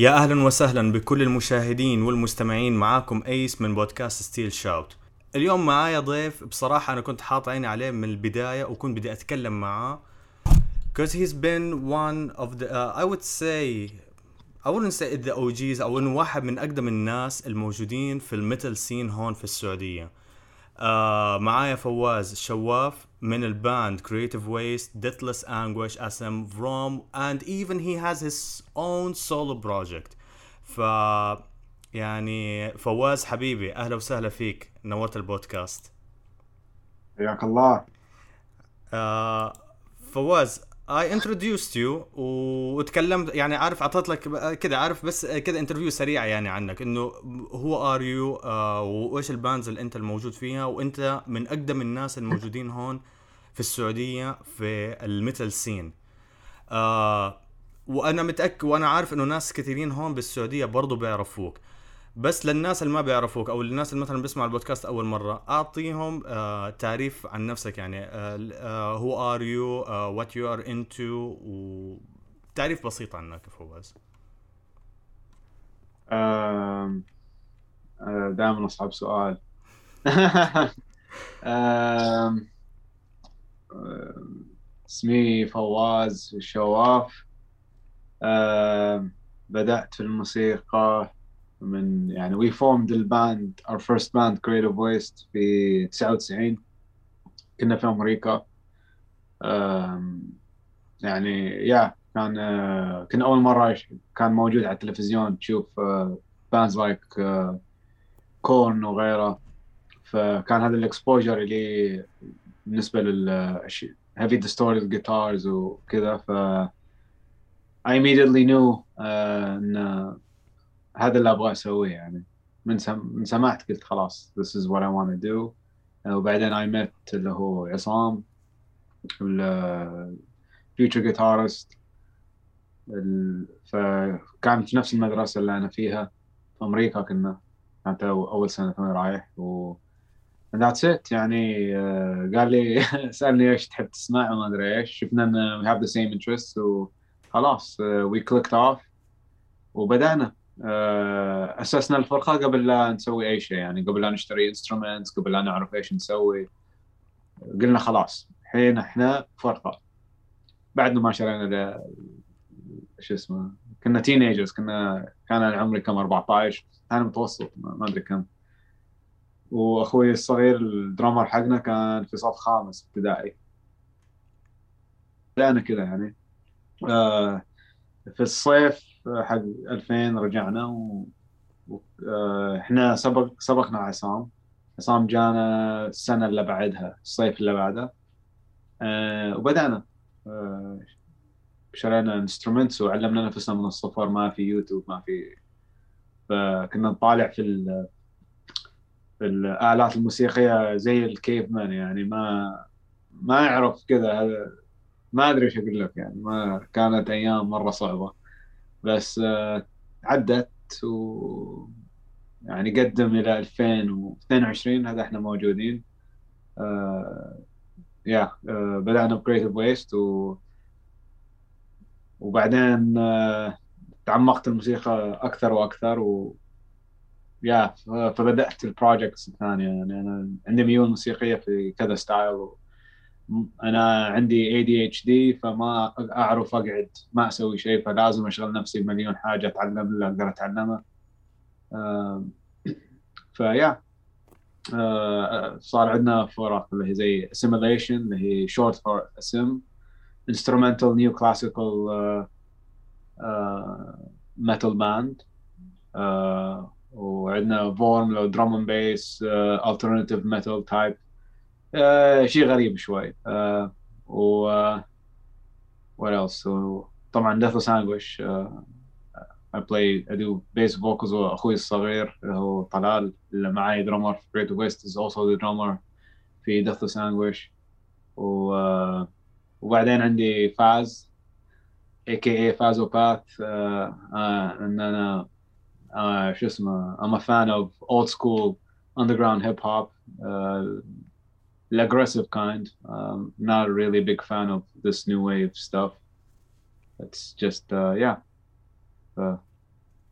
يا أهلا وسهلا بكل المشاهدين والمستمعين معاكم Ace من بودكاست Steel Shout. اليوم معايا ضيف بصراحة أنا كنت حاط عيني عليه من البداية وكنت بدي أتكلم معاه. Because he's been one of the uh, I would say I wouldn't say the OGs أو إنه واحد من أقدم الناس الموجودين في ال metal scene هون في السعودية. uh, معايا فواز شواف. من الباند Creative Waste, Deathless Anguish, SM From and even he has his own solo project ف يعني فواز حبيبي اهلا وسهلا فيك نورت البودكاست حياك الله آه فواز I introduced you وتكلمت يعني عارف أعطيت لك كده عارف بس كده interview سريع يعني عنك. إنه who are you وإيش ال bands اللي أنت الموجود فيها؟ وأنت من أقدم الناس الموجودين هون في السعودية في ال metal scene آه وأنا متأكد وأنا عارف إنه ناس كثيرين هون بالسعودية برضو بيعرفوك. بس للناس اللي ما بيعرفوك أو للناس اللي مثلا بيسمعوا البودكاست أول مرة أعطيهم آه تعريف عن نفسك يعني. who are you what you are into وتعريف بسيط عنك فواز. آه، دائما أصعب سؤال. اسمي فواز الشواف. بدأت في الموسيقى من يعني we formed ال band our first band Creative Waste في 99 كنا في أمريكا. آم، يعني yeah كان آه، كنا أول مرة ش- كان موجود على التلفزيون. تشوف bands like Korn وغيره. فكان هذا الاكسبوجر اللي بالنسبة لل heavy distorted guitars وكذا. ف I immediately knew آه، إن هذا اللي أبغى أسويه يعني. من سم... من سمعت قلت خلاص this is what I want to do. آه، وبعدين I met اللي هو عصام ال future guitarist. ال... فكان في نفس المدرسة اللي أنا فيها في أمريكا كنا. كانت أو- أول سنة ثاني رايح و and that's it يعني. آه، قال لي سألني إيش تحب تسمع وما أدري إيش. شفنا إن we have the same interests وخلاص آه، we clicked off. وبدأنا. آه، أسسنا الفرقة قبل لا نسوي أي شيء يعني قبل لا نشتري instruments قبل لا نعرف إيش نسوي. قلنا خلاص الحين إحنا فرقة. بعد ما شرينا شو اسمه كنا تينيجرز كنا كان عمري كم؟ 14 أنا متوسط ما أدري كم. وأخوي الصغير الدرامر حقنا كان في صف خامس ابتدائي. بدأنا كذا يعني. آه، في الصيف حق 2000 رجعنا و... آه، إحنا سبق سبقنا عصام. عصام جانا السنة اللي بعدها الصيف اللي بعده. آه، وبدأنا. آه، شرينا instruments وعلمنا نفسنا من الصفر. ما في يوتيوب ما في فكنا نطالع في ال... في الآلات الموسيقية زي ال caveman يعني. ما ما يعرف كذا ما أدري إيش أقول لك يعني. ما كانت أيام مرة صعبة. بس آه، عدت و يعني قدم إلى 2022 هذا إحنا موجودين آه، yeah آه، بدأنا ب Creative Waste و وبعدين آه، تعمقت الموسيقى أكثر وأكثر و yeah فبدأت ال projects الثانية يعني أنا عندي ميول موسيقية في كذا style. أنا عندي ADHD فما أعرف أقعد ما أسوي شيء فلازم أشغل نفسي بمليون حاجة أتعلم اللي أقدر اتعلمه آم، فيا آه، صار عندنا فرق اللي هي زي assimilation اللي هي short for assim instrumental new classical uh, uh, metal band. وعندنا فورم لو drum and bass uh, alternative metal type. Uh, شيء غريب شوي uh, و uh, what else و طبعا Anguish uh, I play I do bass vocals واخوي الصغير اللي هو طلال اللي معي drummer في Great West is also the drummer في Deathless Anguish و uh, وبعدين عندي فاز aka فازوباث uh, uh, ان أنا uh, شو اسمه I'm a fan of old school underground hip hop uh, the aggressive kind um, not a really big fan of this new wave stuff it's just uh, yeah uh,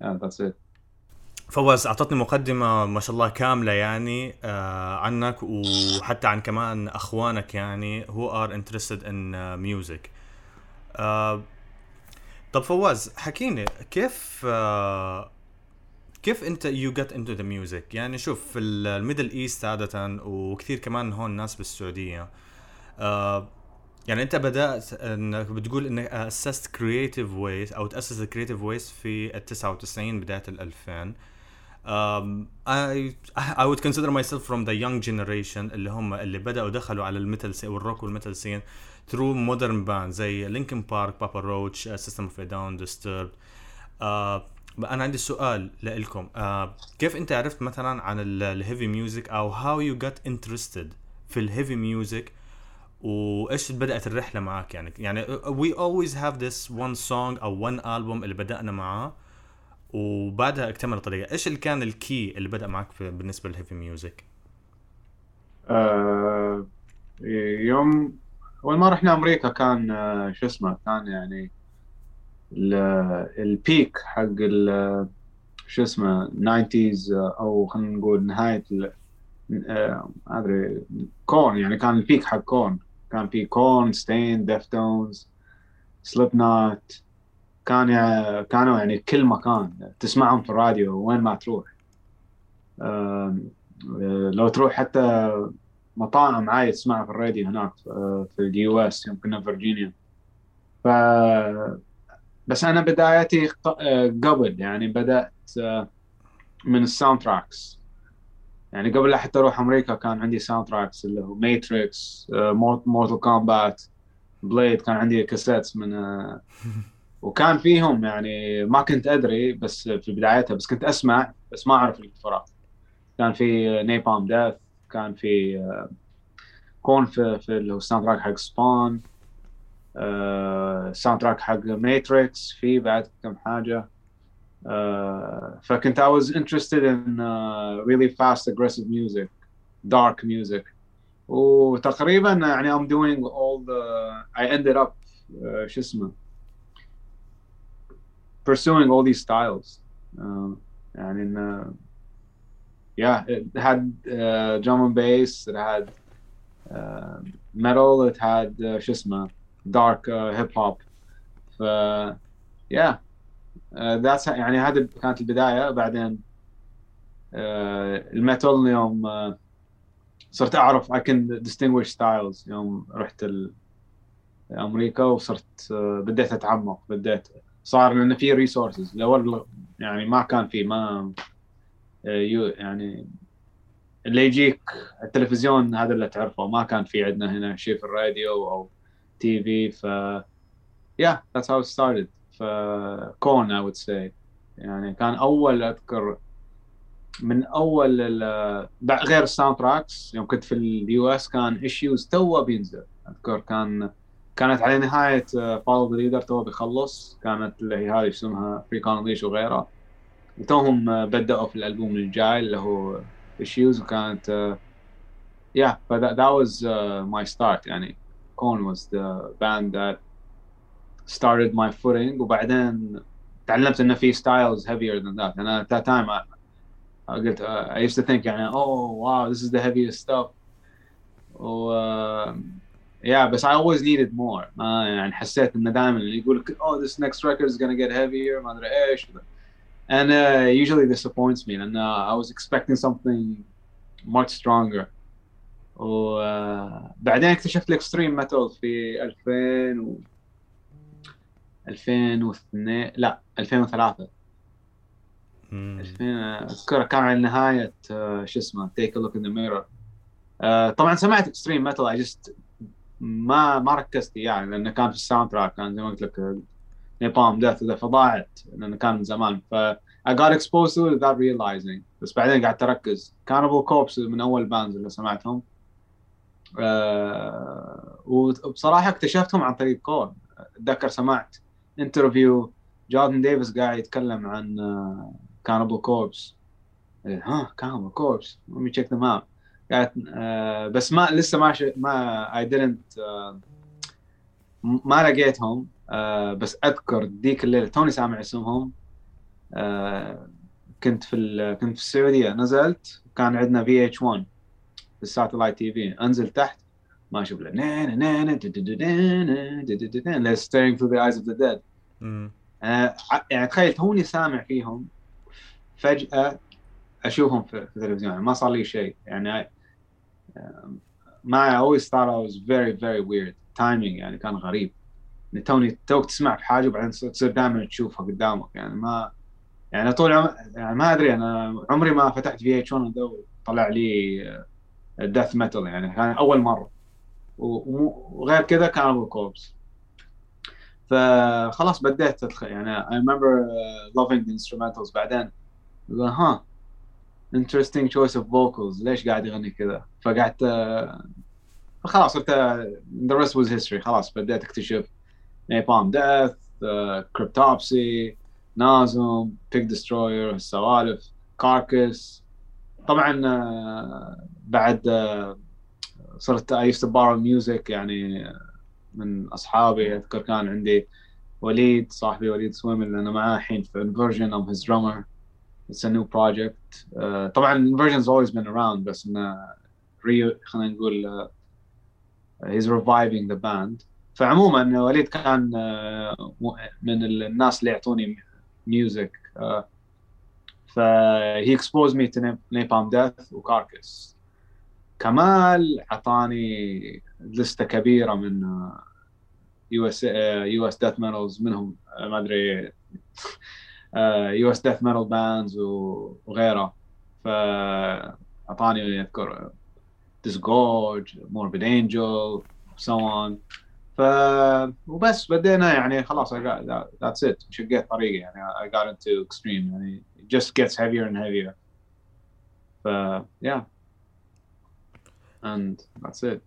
yeah that's it فواز اعطتني مقدمة ما شاء الله كاملة يعني آه عنك وحتى عن كمان اخوانك يعني who are interested in uh, music. آه طب فواز حكيني كيف آه كيف انت you get into the music يعني شوف في ال Middle East عادة وكثير كمان هون ناس بالسعودية آه يعني انت بدأت انك بتقول انك اسست Creative Waste أو تأسس Creative Waste في ال 99 بداية ال 2000 um, I I would consider myself from the young generation اللي هم اللي بدأوا دخلوا على ال metal scene وال rock وال metal scene through modern bands زي Linkin Park Papa Roach System of a Down Disturbed أنا عندي سؤال لكم uh, كيف أنت عرفت مثلا عن ال heavy music أو how you got interested في ال heavy music وإيش بدأت الرحلة معك يعني؟ يعني we always have this one song أو one album اللي بدأنا معاه وبعدها اكتمل الطريقة. إيش اللي كان ال key اللي بدأ معك بالنسبة لل heavy music آه يوم أول ما رحنا أمريكا كان آه شو اسمه كان يعني ال peak حق شو اسمه 90s آه، أو خلينا نقول نهاية آه، ما أدري Korn يعني كان ال peak حق Korn كان في Korn Staind Deftones Slipknot كان كانوا يعني كل مكان. تسمعهم في الراديو وين ما تروح. لو تروح حتى مطاعم عادي تسمعها في الراديو هناك في ال US يوم كنا في فيرجينيا. ف بس أنا بدايتي قبل يعني بدأت من ال soundtracks يعني قبل لا حتى أروح أمريكا كان عندي soundtracks اللي هو Matrix Mortal Kombat Blade كان عندي cassettes من وكان فيهم يعني ما كنت أدري بس في بدايتها بس كنت أسمع بس ما أعرف الفرق كان في Napalm Death كان في Korn في في ال soundtrack حق سبون ساوند تراك حق ماتريكس في بعد كم حاجه uh, فكنت I was interested in uh, really fast aggressive music dark music وتقريبا يعني I'm doing all the I ended up uh, شو اسمه pursuing all these styles uh, and in uh, yeah it had uh, drum and bass it had uh, metal it had uh, شو uh, hip hop. ف yeah. that's يعني هذه كانت البداية. بعدين ال metal يوم صرت أعرف I can distinguish styles. يوم رحت أمريكا وصرت بديت أتعمق. بديت صار لأن في resources الأول يعني ما كان في ما يعني اللي يجيك التلفزيون هذا اللي تعرفه. ما كان في عندنا هنا شيء في الراديو أو TV ف yeah that's how it started ف Korn I would say. يعني كان أول أذكر من أول غير ال soundtracks يوم كنت في ال US كان Issues توه بينزل. أذكر كان كانت على نهاية Follow the Leader توه بيخلص. كانت اللي هي هذه اسمها Freak on a Leash وغيرها. وتوهم بدأوا في الألبوم الجاي اللي هو Issues وكانت that was uh, my start يعني. كون was the band that started my footing وبعدين تعلمت انه في styles heavier than that انا at that time I, I قلت uh, I used to think يعني oh wow this is the heaviest stuff و uh, yeah بس I always needed more ما يعني حسيت انه دائما اللي يقول لك oh this next record is gonna get heavier ما ادري ايش and uh, usually disappoints me and uh, I was expecting something much stronger وبعدين اكتشفت ال extreme metal في 2000 و 2002 لا 2003 2000 أذكر كان على نهاية شو اسمه Take a Look in the Mirror طبعا سمعت extreme metal I just ما ما ركزت يعني لأنه كان في ال soundtrack كان زي ما قلت لك Napalm Death فضاعت لأنه كان من زمان. ف I got exposed to it without realizing. بس بعدين قعدت أركز. Cannibal Corpse من أول bands اللي سمعتهم. أه وبصراحة اكتشفتهم عن طريق Korn أتذكر سمعت interview Jonathan Davis قاعد يتكلم عن Cannibal Corpse. ها Cannibal Corpse. Let me check them out. قاعد uh, بس ما لسه ما ش... ما I didn't uh, ما لقيتهم. بس أذكر ذيك الليلة توني سامع اسمهم. آه كنت في ال- كنت في السعودية. نزلت كان عندنا VH1 في ال satellite TV انزل تحت ما أشوف له. نانا نانا Staring Through the Eyes of the Dead. مم. أنا ع- يعني تخيل توني سامع فيهم فجأة أشوفهم في التلفزيون. يعني ما صار لي شيء. يعني ما I always thought I was very very weird. timing يعني كان غريب. إن توني توك تسمع في حاجة وبعدين تصير دائما تشوفها قدامك. يعني ما يعني طول عمر يعني ما أدري أنا عمري ما فتحت VH1 طلع لي ال death metal يعني كان أول مرة. وغير كذا كانوا ال Corpse فخلاص بديت أدخل يعني I remember loving instrumentals بعدين. ها interesting choice of vocals ليش قاعد يغني كذا؟ فقعدت uh، فخلاص صرت the rest was history خلاص بديت أكتشف Napalm Death Cryptopsy Nasum Pig Destroyer السوالف Carcass طبعا uh, بعد uh, صرت I used to borrow music يعني من أصحابي. أذكر كان عندي وليد صاحبي وليد سويم اللي أنا معاه الحين في Inversion of his drummer. It's a new project. طبعا Inversion's always been around بس إنه ريو خلينا نقول uh, he's reviving the band. فعموما وليد كان من الناس اللي يعطوني music uh, ف he exposed me to Napalm Death و Carcass كمال اعطاني لستة كبيرة من US US death metals منهم آه، ما أدري US death metal bands وغيره فأعطاني أذكر Disgorge, Morbid Angel, so on. ف وبس بدينا يعني خلاص that's it. شقيت طريقي يعني. I got into extreme يعني. It just gets heavier and heavier. ف yeah. And that's it.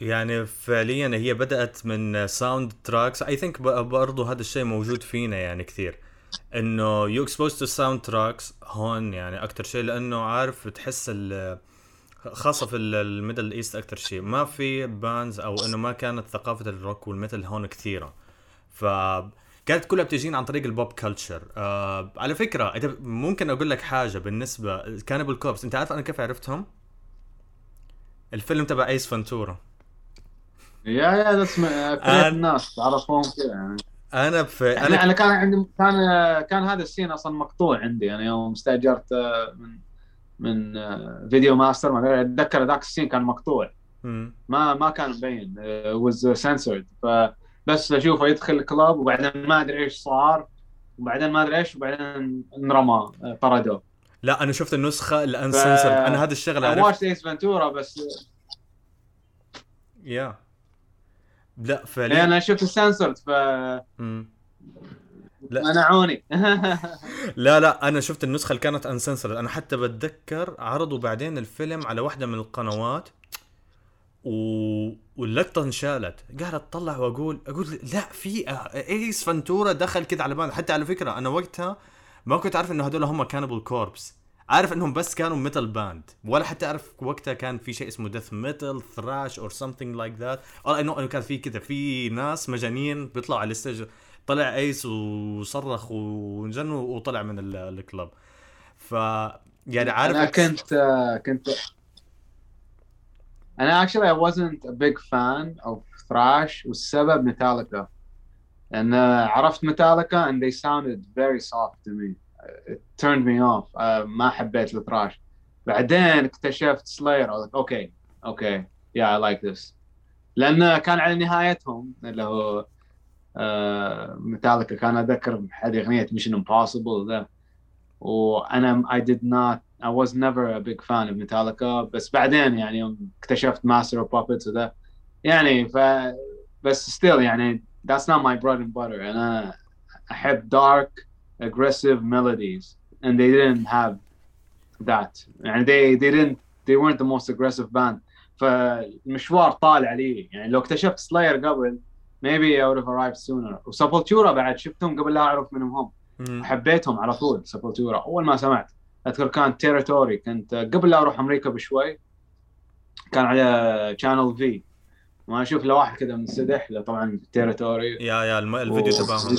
يعني فعليا هي بدأت من soundtracks I think برضه هذا الشيء موجود فينا يعني كثير. إنه you expose to soundtracks هون يعني أكثر شيء لأنه عارف بتحس ال خاصة في ال- الـ Middle East أكثر شيء. ما في bands أو إنه ما كانت ثقافة ال rock وال metal هون كثيرة. ف كانت كلها بتجينا عن طريق ال pop culture آه على فكرة انت ممكن أقول لك حاجة بالنسبة Cannibal Corpse أنت عارف أنا كيف عرفتهم؟ الفيلم تبع Ace Ventura yeah yeah that's كل الناس تعرفهم كذا يعني. أنا في أنا أنا أنا كان عندي كان كان هذا ال scene أصلا مقطوع عندي أنا يوم استاجرت من من آه، Video Master ما أتذكر ذاك ال scene كان مقطوع. ما ما كان مبين was censored. فبس أشوفه يدخل الكلاب وبعدين ما أدري إيش صار وبعدين ما أدري إيش وبعدين انرمى آه، طردوه. لا أنا شفت النسخة ال uncensored أنا هذا الشغله أنا watched Ace Ventura بس yeah لا إيه، فعليا أنا شفت السنسورد ف مم. لا. منعوني. لا لا أنا شفت النسخة اللي كانت uncensored أنا حتى بتذكر عرضوا بعدين الفيلم على واحدة من القنوات و... واللقطة انشالت. قاعد اطلع واقول أقول لا في Ace Ventura دخل كذا على بالي. حتى على فكرة أنا وقتها ما كنت عارف انه هذول هم Cannibal Corpse عارف إنهم بس كانوا metal band ولا حتى أعرف وقتها كان في شيء اسمه death metal thrash or something like that know إنه كان في كذا في ناس مجانين بيطلعوا على ال stage طلع Ace وصرخ وجن وطلع من ال- الكلب ف يعني عارف أنا كنت كنت أنا actually I wasn't a big fan of thrash والسبب ميتاليكا لأن عرفت Metallica and they sounded very soft to me. It turned me off. آه، ما حبيت ال thrash بعدين اكتشفت Slayer okay okay yeah I like this. لأن كان على نهايتهم اللي هو ميتاليكا كان اتذكر هذه اغنيه ميشن امبوسيبل ذا وانا I did not I was never a big fan of Metallica بس بعدين يعني يوم اكتشفت Master of Puppets وذا يعني ف بس still يعني that's not my bread and butter انا احب dark aggressive melodies and they didn't have that يعني they they didn't they weren't the most aggressive band فالمشوار طال علي يعني لو اكتشفت سلاير قبل maybe I would have arrived sooner. و Sepultura بعد شفتهم قبل لا أعرف من هم. هم مم. حبيتهم على طول Sepultura أول ما سمعت أذكر كان Territory كنت قبل لا أروح أمريكا بشوي كان على Channel V ما أشوف له واحد كذا منسدح له طبعا تيريتوري yeah yeah الم... الفيديو تبعهم.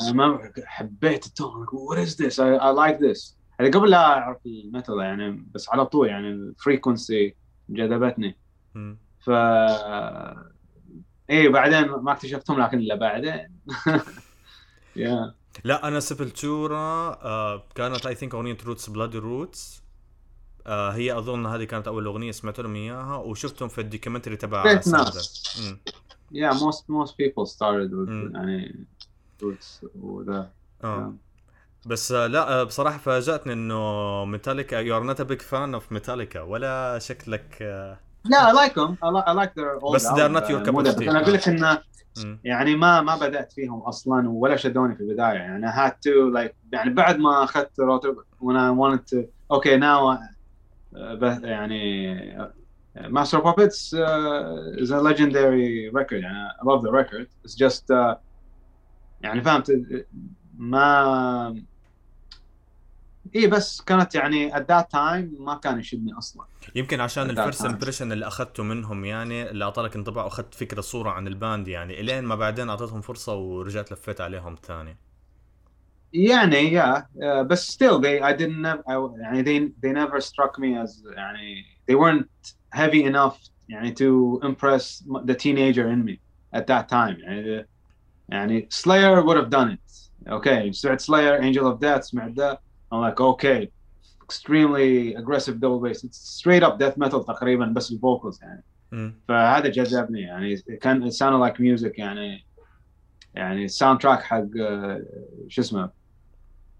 أنا ما حبيت ال tone. What is this I like this قبل لا أعرف ال metal يعني بس على طول يعني ال frequency جذبتني. ف إيه بعدين ما اكتشفتهم لكن إلا بعدين. yeah. لا أنا Sepultura آه كانت I think أغنية Roots Bloody Roots آه هي أظن هذه كانت أول أغنية سمعت لهم إياها وشفتهم في ال documentary تبع most people started with مم. يعني roots وذا آه. بس آه لا آه بصراحة فاجأتني إنه Metallica you are not a big fan of Metallica ولا شكلك آه لا I like them I like, I like their old بس they are albums. not your cup of tea. أنا أقول لك انه. يعني ما ما بدات فيهم أصلا ولا شدوني في البدايه يعني I had to like يعني بعد ما اخذت روتر I wanted to okay now uh, يعني uh, Master of Puppets uh, is a legendary record يعني I love the record it's just uh, يعني فهمت ما إيه بس كانت يعني at that time ما كان يشدني أصلا. يمكن عشان ال first. impression اللي أخذته منهم يعني اللي اعطى لك انطباع وأخذت فكرة صورة عن ال band يعني إلين ما بعدين اعطيتهم فرصة ورجعت لفيت عليهم ثاني. يعني yeah. Uh, but still they I didn't يعني they they never struck me as يعني they weren't heavy enough يعني to impress the teenager in me at that time. يعني يعني Slayer would have done it. Okay. سمعت Slayer Angel of Death سمعت ده. I'm like okay extremely aggressive double bass it's straight up death metal تقريبا بس ال vocals يعني. فهذا جذبني يعني كان it sounded like music يعني يعني ال soundtrack حق آه، شو اسمه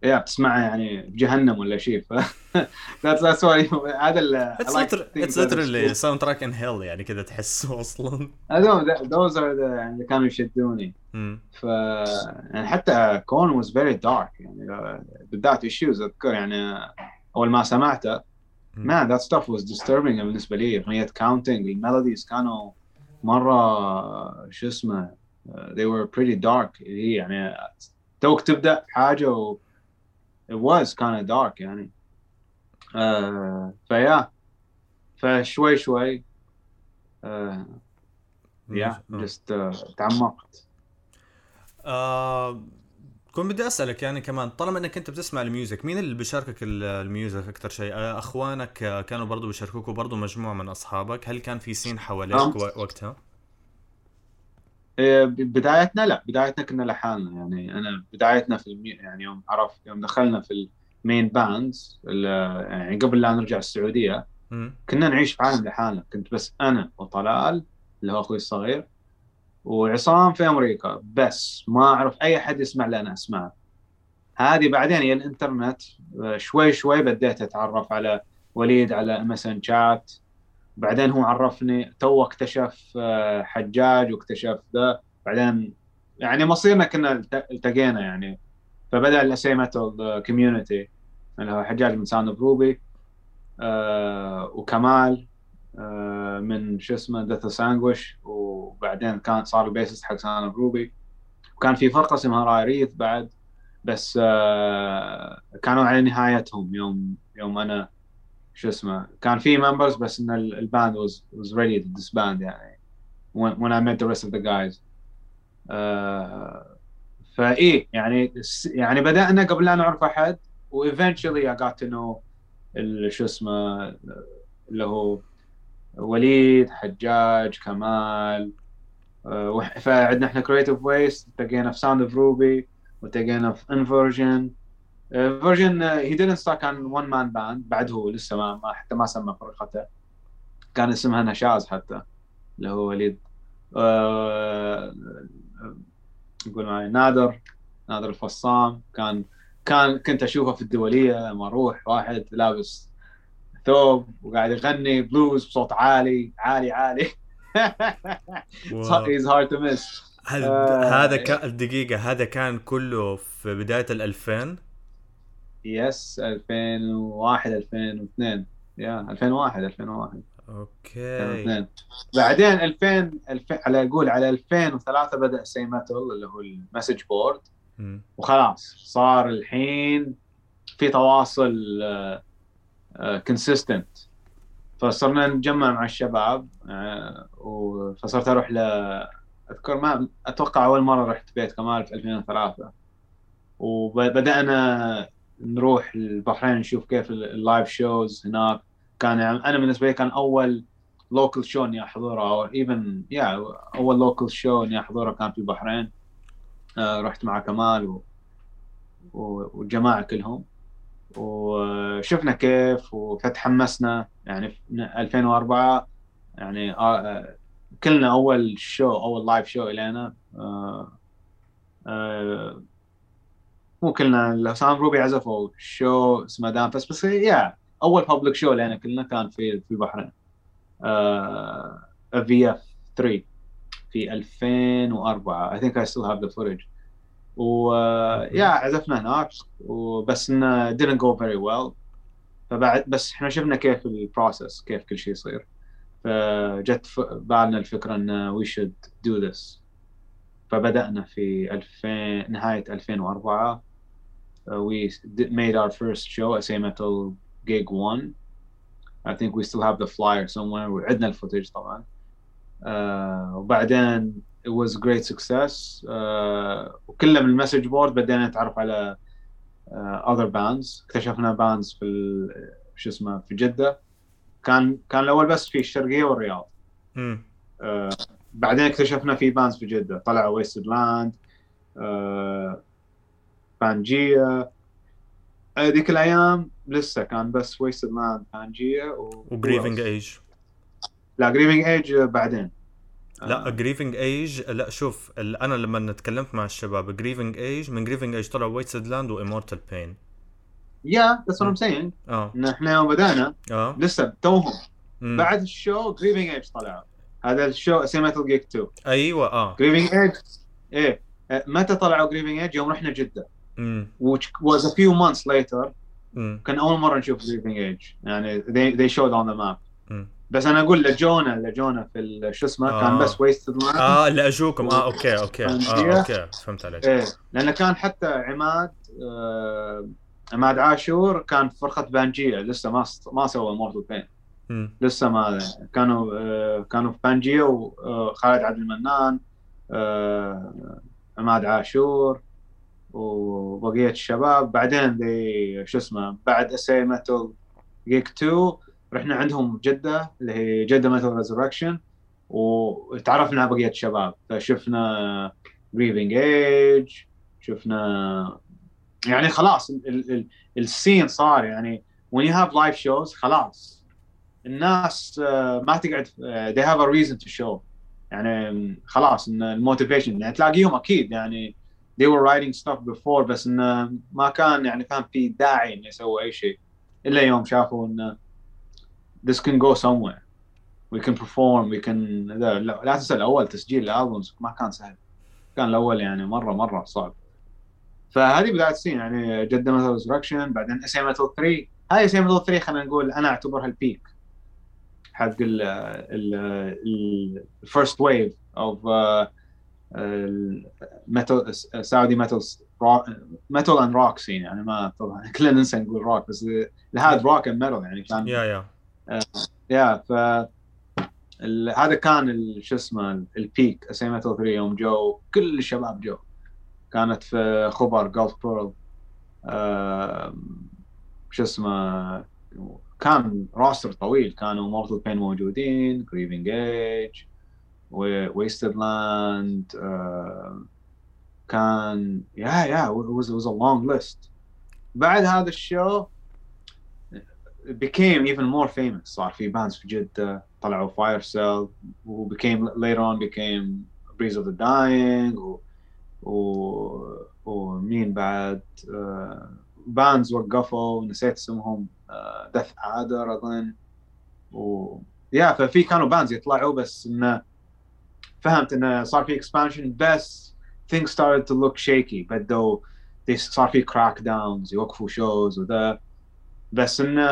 يا بتسمعه يعني بجهنم ولا شيء ف that's that's why هذا ال It's, it's that literally it's soundtrack in hell يعني كذا تحسه أصلا. Those are the يعني اللي كانوا يشدوني. ف يعني حتى كون was very dark يعني آه، بالذات issues أذكر يعني أول ما سمعته man that stuff was disturbing بالنسبة لي. اغنيه counting الميلوديز كانوا مرة شو اسمه uh, they were pretty dark. هي يعني توك تبدأ حاجة و it was kind of dark يعني uh, ف yeah فشوي شوي uh, yeah just uh, تعمقت. آه كنت بدي أسألك يعني كمان طالما إنك أنت بتسمع ال music مين اللي بيشاركك ال- ال music أكثر شيء؟ آه، أخوانك كانوا برضو بيشاركوك وبرضو مجموعة من أصحابك هل كان في scene حواليك وقتها؟ بدايتنا لا بدايتنا كنا لحالنا. يعني أنا بدايتنا في المي... يعني يوم عرفت يوم دخلنا في ال main bands يعني قبل لا نرجع السعودية. كنا نعيش في عالم لحالنا. كنت بس أنا وطلال اللي هو أخوي الصغير وعصام في أمريكا. بس ما أعرف أي حد يسمع لي أنا اسمعه هذه بعدين هي الإنترنت شوي شوي بديت أتعرف على وليد على MSN chat بعدين هو عرفني تو اكتشف آه، حجاج واكتشف ذا. بعدين يعني مصيرنا كنا الت- التقينا يعني. فبدأ ال SA metal community اللي هو حجاج من Sound Ruby وكمال آه، من شو اسمه Deathless Anguish وبعدين كان صار ال bassist حق Sound of Ruby وكان في فرقة اسمها رايريث بعد بس آه، كانوا على نهايتهم يوم يوم أنا شو اسمه كان في members بس إن ال- ال band was was ready to disband يعني. When, when I met the rest of the guys. آه فإيه يعني يعني بدأنا قبل لا نعرف أحد و eventually I got to know شو اسمه اللي هو وليد حجاج كمال. آه، فعندنا إحنا Creative Waste التقينا في Sound of Ruby والتقينا في انفرجن فيرجن هي didn't start كان one man band بعد هو لسه ما, حتى ما سمى فرقته كان اسمها نشاز حتى اللي هو وليد. آه، نقول معي نادر. نادر الفصام. كان كان كنت أشوفه في الدولية لما أروح واحد لابس ثوب وقاعد يغني بلوز بصوت عالي عالي عالي. to miss. هل آه. هذا كان دقيقة هذا كان كله في بداية ال 2000 يس 2001 2002 yeah 2001 2001 okay. 2002 بعدين 2000 2000 على أقول على 2003 بدأ SA Metal اللي هو ال message board. وخلاص صار الحين في تواصل consistent فصرنا نتجمع مع الشباب فصرت أروح ل أذكر ما أتوقع أول مرة رحت بيت كمال في 2003 وبدانا نروح البحرين نشوف كيف ال live shows هناك. كان يعني أنا بالنسبة لي كان أول local show إني أحضره أو even yeah أول local show إني أحضره كان في البحرين آه رحت مع كمال و... والجماعه كلهم. وشفنا كيف فتحمسنا يعني في 2004 يعني آه, آه، كلنا أول show أول live show إلينا. آه آه مو كلنا Sound of Ruby عزفوا شو اسمه دانفس بس yeah أول public show لنا كلنا كان في في البحرين في F 3 في 2004 I think I still have the footage. و yeah عزفنا هناك وبس إنه didn't go very well. فبعد بس إحنا شفنا كيف ال process كيف كل شيء يصير. فجت بالنا الفكرة إن we should do this فبدأنا في 2000 نهاية 2004 uh, we made our first show SA Metal Gig 1 I think we still have the flyer somewhere. وعدنا ال footage طبعا uh, وبعدين it was a great success. Uh, وكله من ال message board بدينا نتعرف على uh, other bands. اكتشفنا bands في شو اسمه في جدة. كان كان الأول بس في الشرقية والرياض. آه بعدين اكتشفنا في bands في جدة. طلعوا Wasted Land آه Pangaea هذيك الأيام لسه كان بس Wasted Land Pangaea و Grieving Age لا Grieving Age بعدين لا Grieving Age لا شوف أنا لما تكلمت مع الشباب Grieving Age من Grieving Age طلع Wasted Land و Immortal Pain yeah that's what I'm saying إحنا يوم بدانا آه لسه توهم بعد ال show Grieving Age طلعوا هذا ال show SA Metal Gig 2 أيوه آه Grieving Age إيه متى طلعوا Grieving Age يوم رحنا جده امم which was a few months later. كان أول مرة نشوف Grieving Age يعني they, they showed on the map. بس أنا أقول لجونا لجونا في شو اسمه؟ آه. كان بس Wasted Land آه اللي اجوكم آه okay okay. آه okay. فهمت عليك. إيه. لأنه كان حتى عماد آه عماد عاشور كان في فرقة Pangaea لسه ما ما سوى Immortal Pain لسه ما كانوا آه كانوا في Pangaea وخالد عبد المنان آه عماد عاشور. وبقية الشباب. بعدين دي شو اسمه بعد SA Metal Gig 2 رحنا عندهم جدة اللي هي Jeddah Metal Resurrection وتعرفنا على بقية الشباب. فشفنا Grieving Age شفنا يعني خلاص ال scene صار يعني when you have live shows خلاص. الناس ما تقعد they have a reason to show. يعني خلاص إن ال motivation يعني تلاقيهم أكيد يعني they were writing stuff before بس إنه ما كان يعني فاهم في داعي إنه يسوي أي شيء. إلا يوم شافوا إنه this can go somewhere. We can perform we can لا, لا تنسى اول تسجيل ال albums ما كان سهل. كان الأول يعني مرة مرة صعب. فهذه بداية ال scene يعني Jeddah Metal Resurrection بعدين اس ام 3 هاي اس ام 3 خلينا نقول أنا أعتبرها ال peak حق ال ال first wave of metal Saudi metal metal and rock scene يعني ما طبعا كلنا ننسى نقول روك بس هذا rock and metal يعني كان yeah yeah yeah ف هذا كان شو اسمه ال peak SM3 يوم جو كل الشباب جو. كانت في خبر Gulf Pearl شو اسمه كان roster طويل كانوا Immortal Pain موجودين Grieving Age Wasted Land كان yeah yeah it was, it was a long list. بعد هذا الشو became even more famous. صار في بانز في جدة طلعوا فاير سيل و became later on became Breeze of the Dying و و... ومين بعد آه بانز وقفوا نسيت اسمهم دث عادر أظن. و يا ففي كانوا بانز يطلعوا بس إنه فهمت انه صار في اكسبانشن بس things started to look shaky بدوا صار في crackdowns يوقفوا shows وذا. بس انه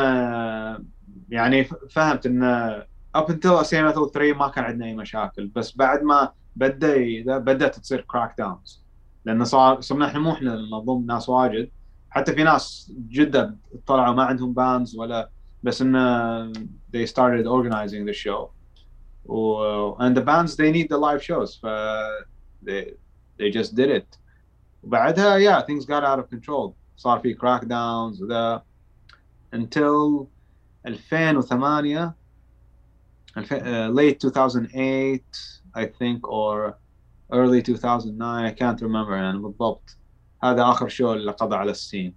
يعني فهمت انه up until SM3 ما كان عندنا أي مشاكل. بس بعد ما بدأ بدأت تصير crackdowns لأنه صار صرنا إحنا مو إحنا نضم ناس واجد. حتى في ناس جدا طلعوا ما عندهم bands ولا بس انه they started organizing the show. and the bands they need the live shows ف they they just did it وبعدها yeah things got out of control صار في crack downs وذا until 2008 uh, late 2008 I think or early 2009 I can't remember يعني بالضبط هذا اخر شو اللي قضى على السين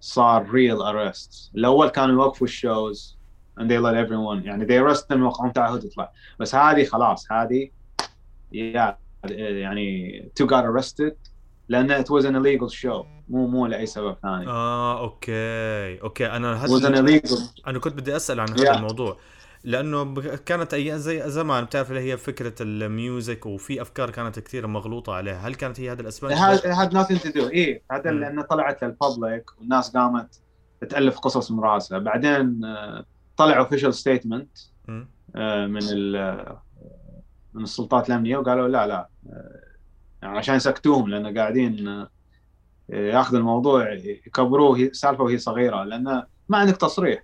صار real arrests الاول كانوا يوقفوا الشوز and they let everyone يعني they arrest them يوقعون تعهد يطلع بس هذه خلاص هذه yeah يعني two got arrested لأن it was an illegal show مو مو لأي سبب ثاني. آه okay okay. أنا it was an illegal. أنا كنت بدي أسأل عن هذا yeah. الموضوع. لأنه كانت أيام زي زمان بتعرف اللي هي فكرة ال music وفي أفكار كانت كثير مغلوطة عليها. هل كانت هي هذه الأسباب؟ It had nothing to do. إيه هذا لأنه طلعت لل public والناس قامت تألف قصص من رأسها. بعدين طلع official statement من من السلطات الأمنية وقالوا لا لا يعني عشان يسكتوهم لأن قاعدين ياخذ الموضوع يكبروه سالفة وهي صغيرة لأن ما عندك تصريح.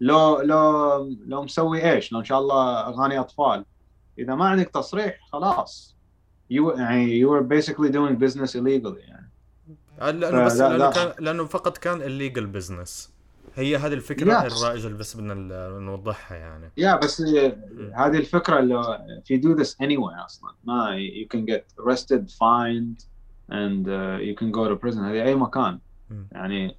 لو لو لو مسوي إيش؟ لو إن شاء الله أغاني أطفال. إذا ما عندك تصريح خلاص. You يعني you were basically doing business illegally يعني. لأنه بس لأنه, كان لأنه فقط كان illegal business. هي هذه الفكرة. الرائجة اللي بس بدنا نوضحها يعني. يا yeah, بس هذه الفكرة اللي if you do this anyway أصلا ما you can get arrested fined and uh, you can go to prison. هذه أي مكان. يعني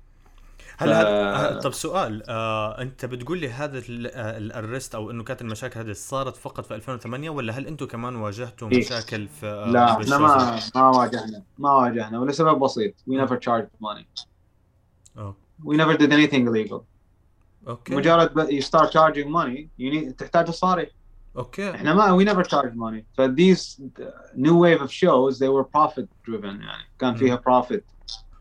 هل, هل طب سؤال آه أنت بتقول لي هذا الارست أو إنه كانت المشاكل هذه صارت فقط في 2008 ولا هل أنتم كمان واجهتوا؟ مشاكل في آه لا إحنا ما ما واجهنا ما واجهنا ولسبب بسيط. We never charged money. okay. We never did anything illegal. okay مجرد you start charging money you need تحتاج تصاريح okay إحنا ما we never charged money. ف these new wave of shows they were profit driven يعني. كان فيها profit.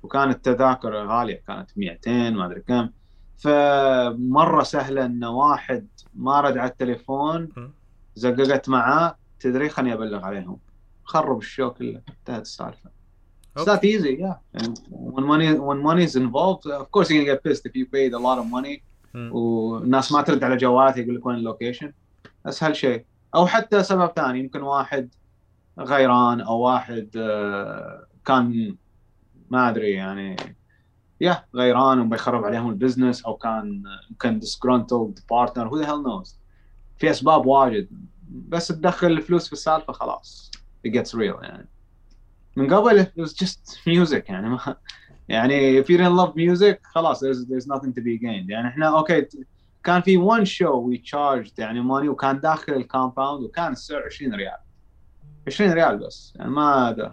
وكانت التذاكر غالية كانت 200 ما أدري كم. فمرة سهلة إن واحد ما رد على التليفون زققت معاه تدري خليني أبلغ عليهم. خرب ال show كله. انتهت السالفة. It's not easy, yeah. And when money when money is involved, of course you're gonna get pissed if you paid a lot of money. والناس ما ترد على جوالاتي يقول لك وين ال location أسهل شيء. أو حتى سبب ثاني يمكن واحد غيران أو واحد كان ما أدري يعني يا غيران وبيخرب عليهم ال business أو كان يمكن disgruntled partner who the hell knows. في أسباب واجد. بس تدخل الفلوس في السالفة خلاص. It gets real يعني. من قبل it was just music يعني ما يعني if you didn't love music خلاص there's there's nothing to be gained. يعني إحنا أوكي كان في one show we charged يعني money وكان داخل ال compound وكان السعر 20 ريال. 20 ريال بس يعني ما هذا.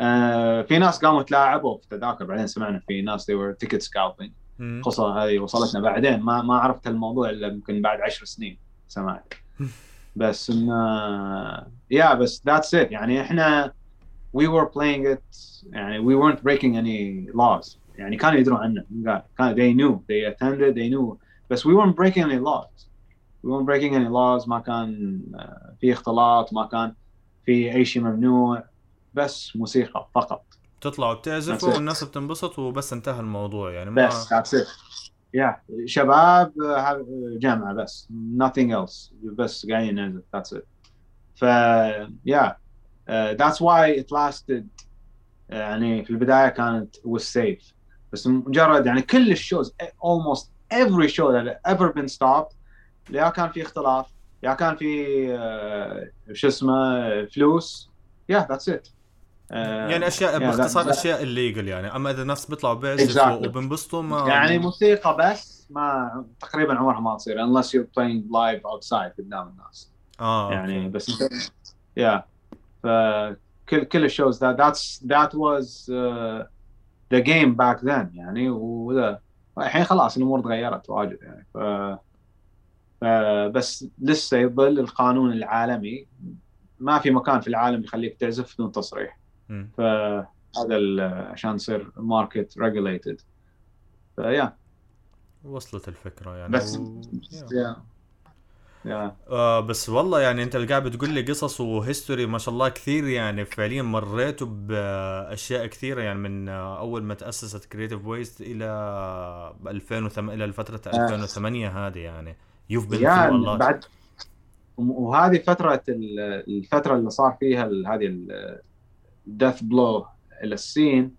آه في ناس قاموا تلاعبوا في تذاكر بعدين سمعنا في ناس they were ticket scalping. القصة هذه وصلتنا بعدين ما ما عرفت الموضوع إلا يمكن بعد 10 سنين سمعت. بس انه يا بس ذاتس ات يعني إحنا we were playing it يعني we weren't breaking any laws يعني كانوا يدرون عنا كان they knew they attended they knew بس we weren't breaking any laws we weren't breaking any laws ما كان في اختلاط ما كان في اي شيء ممنوع بس موسيقى فقط تطلعوا بتعزفوا والناس بتنبسط وبس انتهى الموضوع يعني ما بس that's it yeah شباب جامعه بس nothing else بس قاعدين نعزف that's it ف yeah that's why it lasted يعني في البداية كانت was safe. بس مجرد يعني كل الشوز almost every show that ever been stopped يا كان في اختلاف يا كان في uh, شو اسمه فلوس. Yeah that's it. يعني أشياء باختصار أشياء الليجل يعني. أما إذا الناس بيطلعوا بيعزفوا exactly. وبنبسطوا ما يعني موسيقى بس ما تقريبا عمرها ما تصير unless you're playing live outside قدام الناس. آه يعني okay. بس يا فكل كل الشوز that's that was uh, the game back then. يعني وذا الحين خلاص الأمور تغيرت واجد يعني. ف بس لسه يظل القانون العالمي. ما في مكان في العالم يخليك تعزف بدون تصريح. فهذا عشان تصير market regulated فيا وصلت الفكرة يعني. بس و... yeah. آه بس والله يعني انت اللي قاعد بتقول لي قصص و history ما شاء الله كثير يعني فعليا مريتوا بأشياء كثيرة يعني من أول ما تأسست Creative Waste إلى 2008 إلى فتره 2008 هذه يعني. يوف بين يعني بعد وهذه فترة الفترة اللي صار فيها هذه الدث بلو إلى السين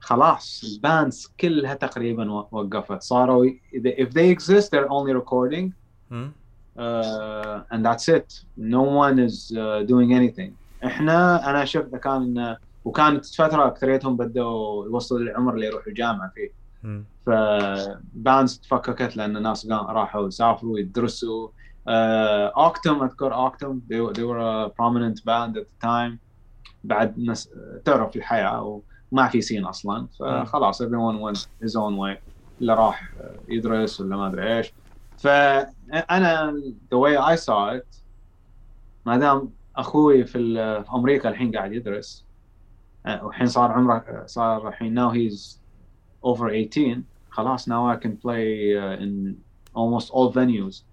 خلاص الباندز كلها تقريبا وقفت. صاروا if they exist they're only recording. Uh, and that's it. No one is uh, doing anything. إحنا أنا شفت كان وكانت فترة أكثريتهم بدوا يوصلوا للعمر اللي يروحوا الجامعة فيه. ف bands تفككت لأن الناس راحوا يسافروا يدرسوا. اوكتوم أذكر اوكتوم they, they were a prominent band at the time. بعد ناس تعرف الحياة وما في scene أصلا. فخلاص everyone went his own way. اللي راح يدرس ولا ما أدري إيش. فأنا the way I saw it ما دام أخوي في, أمريكا الحين قاعد يدرس والحين صار عمره صار الحين now he's over 18 خلاص now I can play in almost all venues.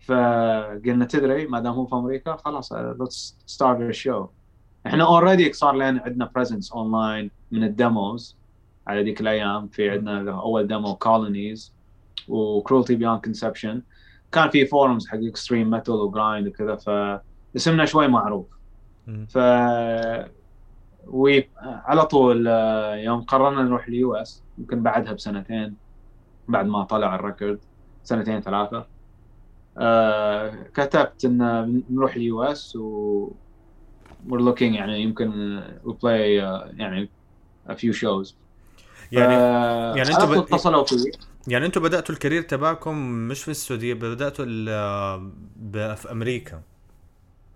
فقلنا تدري ما دام هو في أمريكا خلاص let's start a show. إحنا already صار لنا عندنا presence online من ال demos على ذيك الأيام في عندنا أول demo كولونيز و Cruelty Beyond Conception كان في forums حق extreme metal و grind وكذا فاسمنا شوي معروف. ف we على طول آه، يوم قررنا نروح ال US يمكن بعدها بسنتين بعد ما طلع ال record سنتين ثلاثة. آه كتبت إن نروح ال US و we're looking يعني يمكن we play uh, يعني a few shows. يعني يعني أنتم اتصلوا فيه يعني أنتم بدأتوا ال career تبعكم مش في السعودية بدأتوا في أمريكا.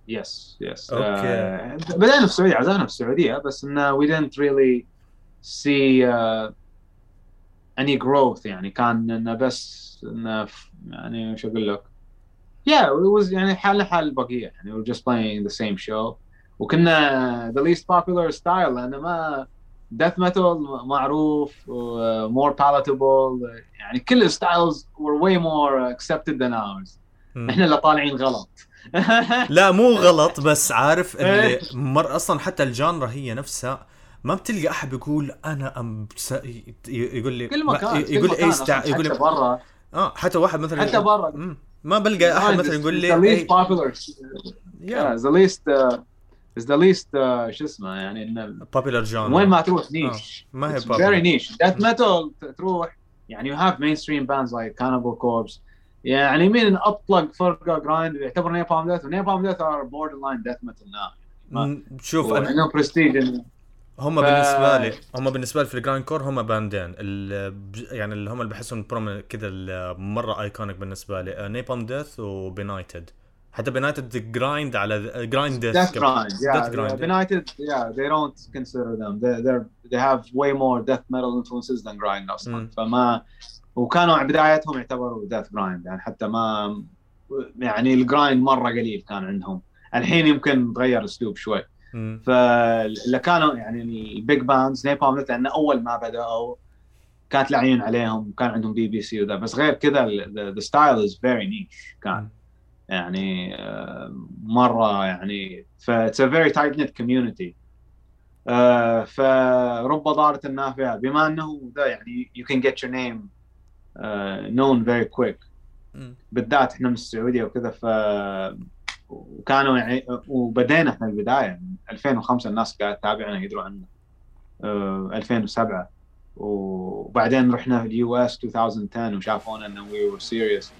yes yes okay. uh, بدأنا في السعودية عزفنا في السعودية بس انه we didn't really see uh, any growth يعني. كان انه بس انه يعني شو أقول لك؟ Yeah it was يعني حالنا حال البقيه يعني. We were just playing the same show. وكنا the least popular style لأنه ما death metal معروف more palatable يعني كل ال styles were way more accepted than ours. إحنا اللي طالعين غلط. لا مو غلط بس عارف اللي مر أصلا حتى ال genre هي نفسها ما بتلقى أحد بيقول أنا أم يقول لي كل مكان يقول لي اي ستاع يقول لي برا. آه حتى واحد مثلا حتى برا. ما بلقى أحد مثلا يقول لي the least popular. Yeah the least uh, the least uh, شو اسمه يعني إن popular genre. وين ما تروح niche آه. ما هي very niche. Death metal تروح يعني you have mainstream bands like Cannibal Corpse. يعني مين أطلق فرقة grind يعتبر Napalm Death و Napalm Death are borderline death metal now شوف أنا برستيج هم ف... بالنسبة لي هم بالنسبة لي في ال grindcore هم band ين يعني اللي هم اللي بحسهم كذا مرة iconic بالنسبة لي. Napalm Death و Benighted حتى Benighted grind على grind death yeah, death grind. Benighted yeah they don't consider them. They they're they have way more death metal influences than grind أصلا mm. فما وكانوا بدايتهم يعتبروا death grind يعني حتى ما يعني ال grind مرة قليل كان عندهم. الحين يمكن تغير الأسلوب شوي. فاللي كانوا يعني ال big bands Napalm لأن أول ما بدأوا كانت العين عليهم كان عندهم بي بي سي وذا. بس غير كذا the style is very niche كان. يعني آه، مرة يعني ف it's a very tight-knit community فرب ضارة النافعة. بما أنه ذا يعني you can get your name known very quick بالذات إحنا من السعودية وكذا ف وكانوا يعني وبدينا إحنا البداية. 2005 الناس قاعدة تتابعنا يدروا عنا uh, 2007 وبعدين رحنا ال US 2010 وشافونا إنه we were serious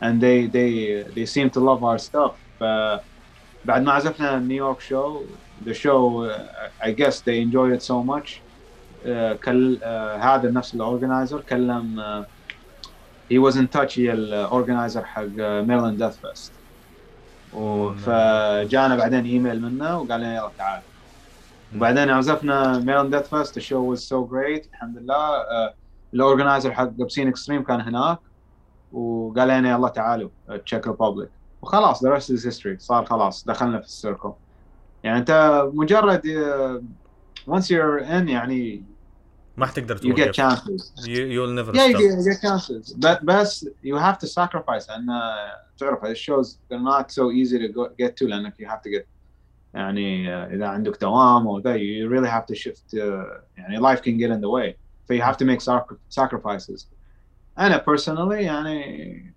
and they they they seem to love our stuff. بعد ما عزفنا نيويورك show the show uh, I guess they enjoyed it so much. Uh, كل uh, هذا نفس ال organizer كلم uh, he was in touch هي ال organizer حق Maryland Deathfest فجانا بعدين ايميل منه وقال لنا يلا تعال. وبعدين عزفنا Maryland Deathfest ال show was so great الحمد لله. ال organizer حق Obscene Extreme كان هناك. وقال لنا يلا تعالوا تشيك ريبوبليك وخلاص ذا ريست از هيستوري صار خلاص دخلنا في السيركل يعني انت مجرد وانس يور ان يعني ما حتقدر you get توقف chances You, you'll never yeah you stop get, you get chances but بس you have to sacrifice and uh, تعرف هذه shows they're not so easy to go, get to لانك you have to get يعني uh, اذا عندك دوام او ذا you really have to shift uh, يعني life can get in the way so you have to make sac- sacrifices أنا personally يعني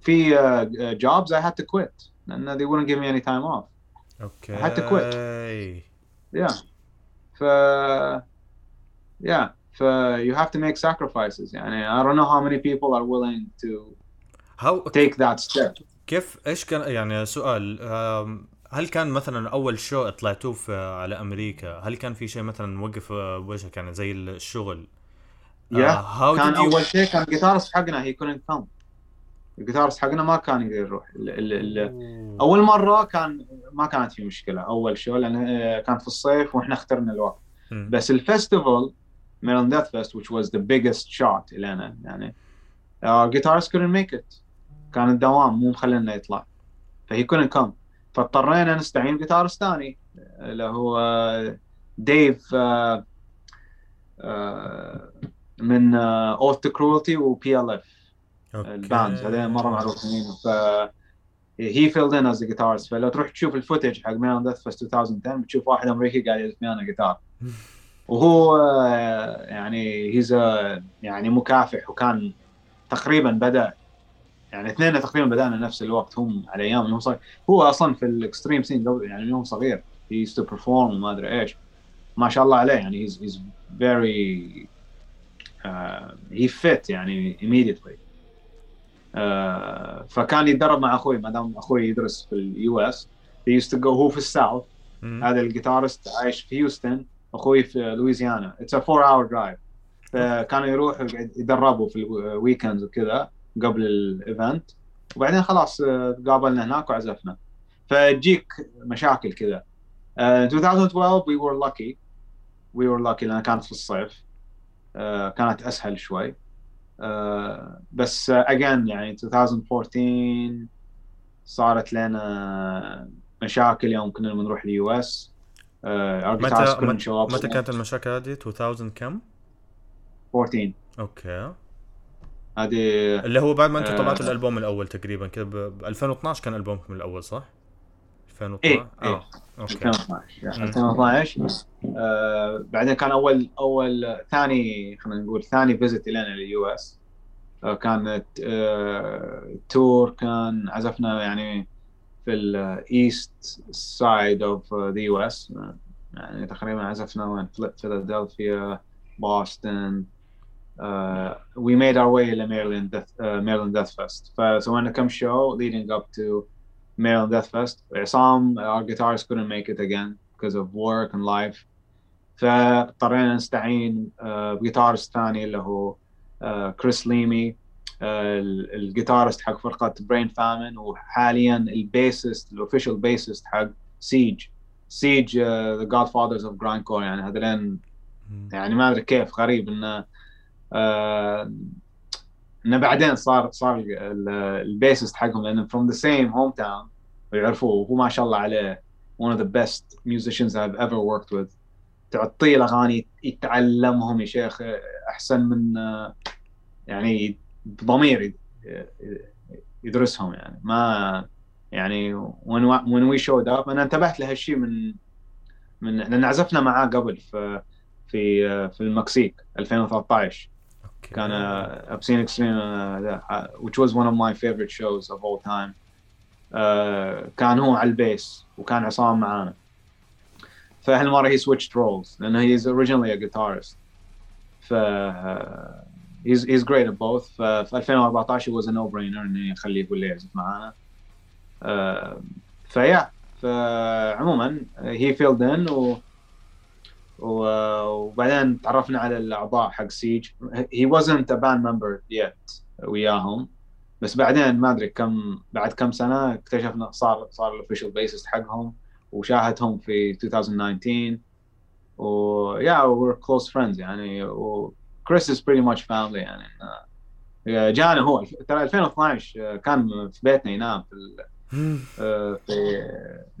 في uh, jobs I had to quit لأن they wouldn't give me any time off أوكي had to quit. yeah ف yeah ف you have to make sacrifices يعني I don't know how many people are willing to How take that step كيف إيش كان يعني سؤال هل كان مثلا اول show طلعتوه في على أمريكا هل كان في شيء مثلا وقف آه، بوجهك يعني زي الشغل yeah. آه، how كان أول شيء كان ال guitarist حقنا he couldn't come. ال guitarist حقنا ما كان يقدر يروح. ال ال ال أول مرة كان ما كانت في مشكلة أول show لأن آه، كان في الصيف وإحنا اخترنا الوقت. مم. بس ال festival Maryland Deathfest which was the biggest shot لنا يعني our guitarist couldn't make it. كان الدوام مو مخلينا يطلع. فهي couldn't come. فاضطرينا نستعين ب guitarist ثاني اللي هو Dave آه، آه، من Oath to Cruelty و PLF okay. ال bands هذول مرة معروفين ف he filled in as guitarist فلو تروح تشوف ال footage حق Maryland Deathfest 2010 بتشوف واحد أمريكي قاعد يعزف ويانا جيتار وهو آه، يعني he's يعني مكافح وكان تقريبا بدأ يعني اثنين تقريبا بدأنا نفس الوقت هم على أيام هو صغير. هو أصلا في الاكستريم سين قبل يعني هو صغير. Used to perform وما أدري إيش. ما شاء الله عليه يعني he's very uh, he fit يعني immediately. uh, فكان يتدرب مع أخوي ما دام أخوي يدرس في ال US هو في الساوث. هذا ال guitarist عايش في هيوستن أخوي في لويزيانا. it's a 4 hour drive فكانوا يروحوا يدربوا في ال weekends وكذا قبل ال event وبعدين خلاص آه، قابلنا هناك وعزفنا. فتجيك مشاكل كذا. آه، 2012 we were lucky. We were lucky لأنها كانت في الصيف. آه، كانت أسهل شوي. آه، بس آه، again يعني 2014 صارت لنا مشاكل يوم كنا بنروح ال US متى متى متى كانت المشاكل هذه؟ 2000 كم؟ 14 okay. هذه اللي هو بعد ما أنتم آه. طلعتوا الألبوم الأول تقريبا كذا ب 2012 كان ألبومكم الأول صح؟ 2012 إيه آه إيه. okay. 2012 مم. 2012 آه بعدين كان أول أول ثاني خلينا نقول ثاني visit لنا لل US. آه كانت آه tour كان عزفنا يعني في ال east side of the US يعني تقريبا عزفنا وين؟ فيلادلفيا بوسطن we made our way to Maryland Death, uh, Maryland Deathfest. فسوينا كم show leading up to Maryland Deathfest. عصام our guitarist couldn't make it again because of work and life. فاضطرينا نستعين ب guitarist ثاني اللي هو كريس ليمي ال guitarist حق فرقة Brain Famine وحاليا ال bassist ال official bassist حق Siege Siege the godfathers of grindcore يعني هذولين. يعني ما أدري كيف غريب إنه آه إنه بعدين صار صار ال- ال bassist حقهم لأن from the same hometown ويعرفوه وهو ما شاء الله عليه one of the best musicians I've ever worked with. تعطيه الأغاني يتعلمهم يا شيخ أحسن من يعني بضمير يدرسهم يعني. ما يعني when when we showed up أنا انتبهت لهالشيء من من لأن عزفنا معاه قبل في في في المكسيك 2013 اوكي كان ابسين اكستريم which was one of my favorite shows of all time آه، كان هو على البيس وكان عصام معانا فهالمره he switched roles لانه he is originally a guitarist ف آه، he's he's great at both ففي 2014 it was a no brainer انه يخليه هو اللي يعزف معانا آه، فيا فعموما he filled in و و- وبعدين تعرفنا على الأعضاء حق Siege he wasn't a band member yet وياهم. بس بعدين ما أدري كم بعد كم سنة اكتشفنا صار صار ال official bassist حقهم وشاهدهم في 2019 و yeah we're close friends يعني. و Chris is pretty much family يعني. جانا هو. ترى 2012 كان في بيتنا ينام في مم. في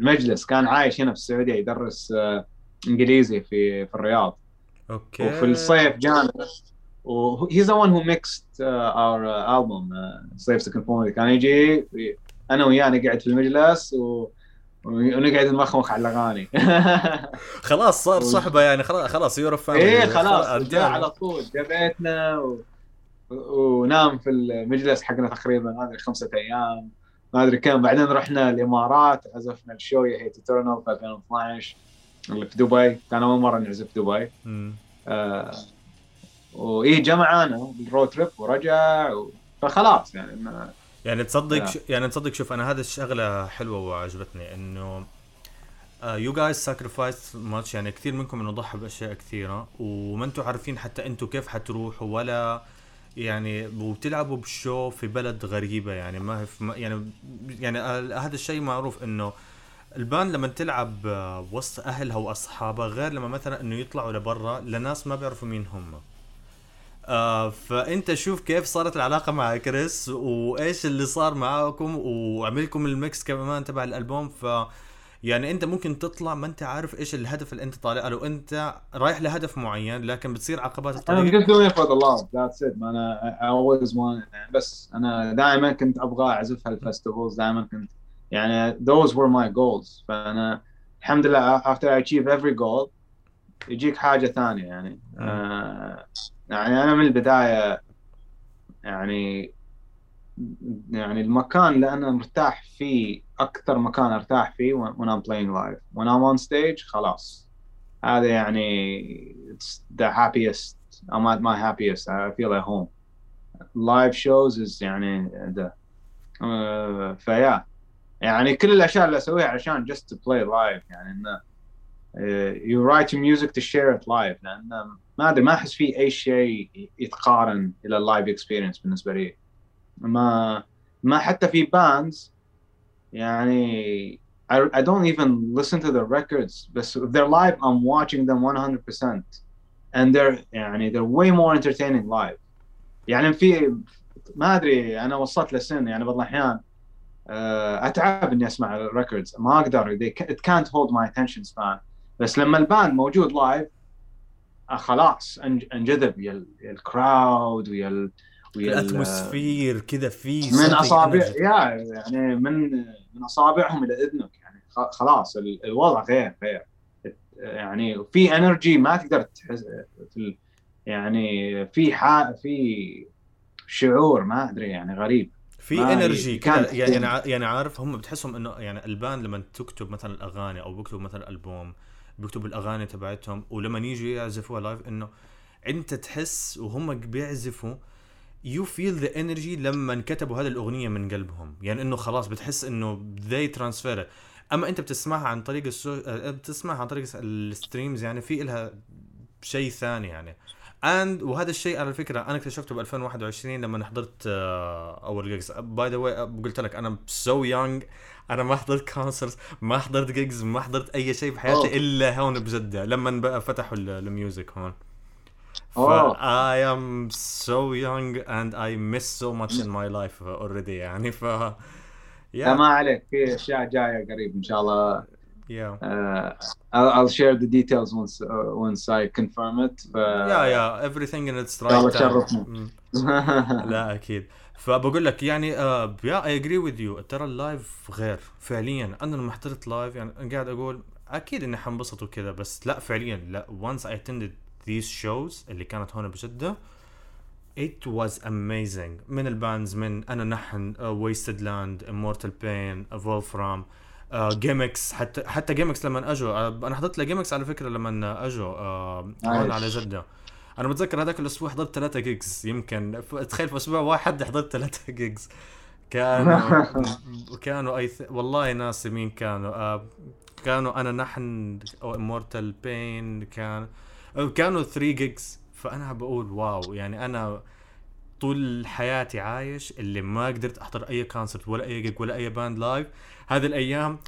المجلس. كان عايش هنا في السعودية يدرس آه، انجليزي في في الرياض. أوكي. وفي الصيف جانا. و he's the one who mixed uh, our uh, album uh, Slaves to Conformity كان يجي أنا وياه نقعد في المجلس و... ونقعد نمخمخ على الأغاني. خلاص صار صحبة يعني خلاص خلاص you're إيه خلاص جاء على طول جاء بيتنا و... ونام في المجلس حقنا تقريبا ما أدري خمسة أيام ما أدري كم. بعدين رحنا الإمارات عزفنا ال show ويا Hate Eternal في 2012 اللي في دبي. كان أول مرة نعزف في دبي. آه وإيه جمعنا بال road trip ورجع و... فخلاص يعني ما... يعني تصدق ش... يعني تصدق شوف أنا هذا الشغلة حلوة وعجبتني إنه you guys sacrifice much يعني كثير منكم إنه ضحى بأشياء كثيرة. وما أنتم عارفين حتى أنتم كيف حتروحوا ولا يعني وبتلعبوا بال show في بلد غريبة. يعني ما هي في يعني يعني هذا الشيء معروف إنه ال band لما تلعب وسط أهلها وأصحابها غير لما مثلا إنه يطلعوا لبرا لناس ما بيعرفوا مين هم. آه فأنت شوف كيف صارت العلاقة مع كريس وإيش اللي صار معاكم وعملكم ال mix كمان تبع الألبوم. ف يعني أنت ممكن تطلع ما أنت عارف إيش الهدف اللي أنت طالع له. أنت رايح لهدف معين لكن بتصير عقبات الطريق أنا just doing it for the love that's it. أنا I always want بس أنا دائما كنت أبغى أعزف هال festivals دائما كنت يعني those were my goals فانا الحمد لله after I achieve every goal يجيك حاجة ثانية يعني آه يعني أنا من البدايه يعني يعني المكان اللي أنا مرتاح فيه أكثر مكان ارتاح فيه when I'm playing live when I'm on stage خلاص هذا يعني it's the happiest I'm at my happiest I feel at home live shows is يعني ده uh, فيا يعني كل الأشياء اللي أسويها عشان just to play live يعني إنه write your music to share it live لأن ما أدري ما أحس في أي شيء يتقارن إلى ال live experience بالنسبة لي. ما ما حتى في bands يعني I, I don't even listen to the records بس if they're live I'm watching them 100% and they're يعني they're way more entertaining live. يعني في ما أدري أنا وصلت لسن يعني بعض الأحيان أتعب إني أسمع ال records ما أقدر. It can't hold my attention span. بس لما ال band موجود live خلاص أنجذب. ويا ال crowd ويا الأتموسفير كذا في من اصابع يا يعني من من أصابعهم إلى إذنك. يعني خلاص الوضع غير غير. يعني في energy ما تقدر تحس يعني في حا في شعور ما أدري يعني غريب. في energy كذا يعني يعني عارف هم بتحسهم إنه يعني ال band لما تكتب مثلا الأغاني أو بيكتبوا مثلا ألبوم بيكتبوا الأغاني تبعتهم ولما يجوا يعزفوها live إنه أنت تحس وهم بيعزفوا you feel the energy لما كتبوا هذه الأغنية من قلبهم. يعني إنه خلاص بتحس إنه they transfer أما أنت بتسمعها عن طريق السو... بتسمعها عن طريق ال streams يعني في لها شيء ثاني يعني. and وهذا الشيء على فكرة أنا اكتشفته ب 2021 لما حضرت أول gigs by the way قلت لك أنا سو so يونج أنا ما حضرت concert ما حضرت gigs ما حضرت أي شيء بحياتي أوه. إلا هون بجدة لما بقى فتحوا ال music هون ف I am so young and I miss so much in my life already يعني ف yeah. ما عليك في أشياء جاية قريب إن شاء الله Yeah. Uh, I'll, I'll share the details once uh, once I confirm it. ف... Yeah, yeah, everything in its right time. لا أكيد. فبقول لك يعني yeah I agree with you ترى ال live غير فعليا أنا لما حضرت live يعني قاعد أقول أكيد إني حنبسط وكذا بس لا فعليا لا once I attended these shows اللي كانت هون بجده it was amazing من ال bands من أنا نحن Wasted Land Immortal Pain Wolfram جيمكس حتى حتى جيمكس لما أجوا. أنا حضرت لجيمكس على فكرة لما أجوا. هون على جدة. أنا متذكر هذاك الأسبوع حضرت ثلاثة gigs يمكن. تخيل في أسبوع واحد حضرت ثلاثة gigs كانوا كانوا I th... والله ناسي مين كانوا. آه كانوا أنا نحن أو Immortal Pain كان كانوا 3 gigs فأنا بقول wow يعني أنا طول حياتي عايش اللي ما قدرت أحضر أي concert ولا أي جيج ولا أي band live هذه الأيام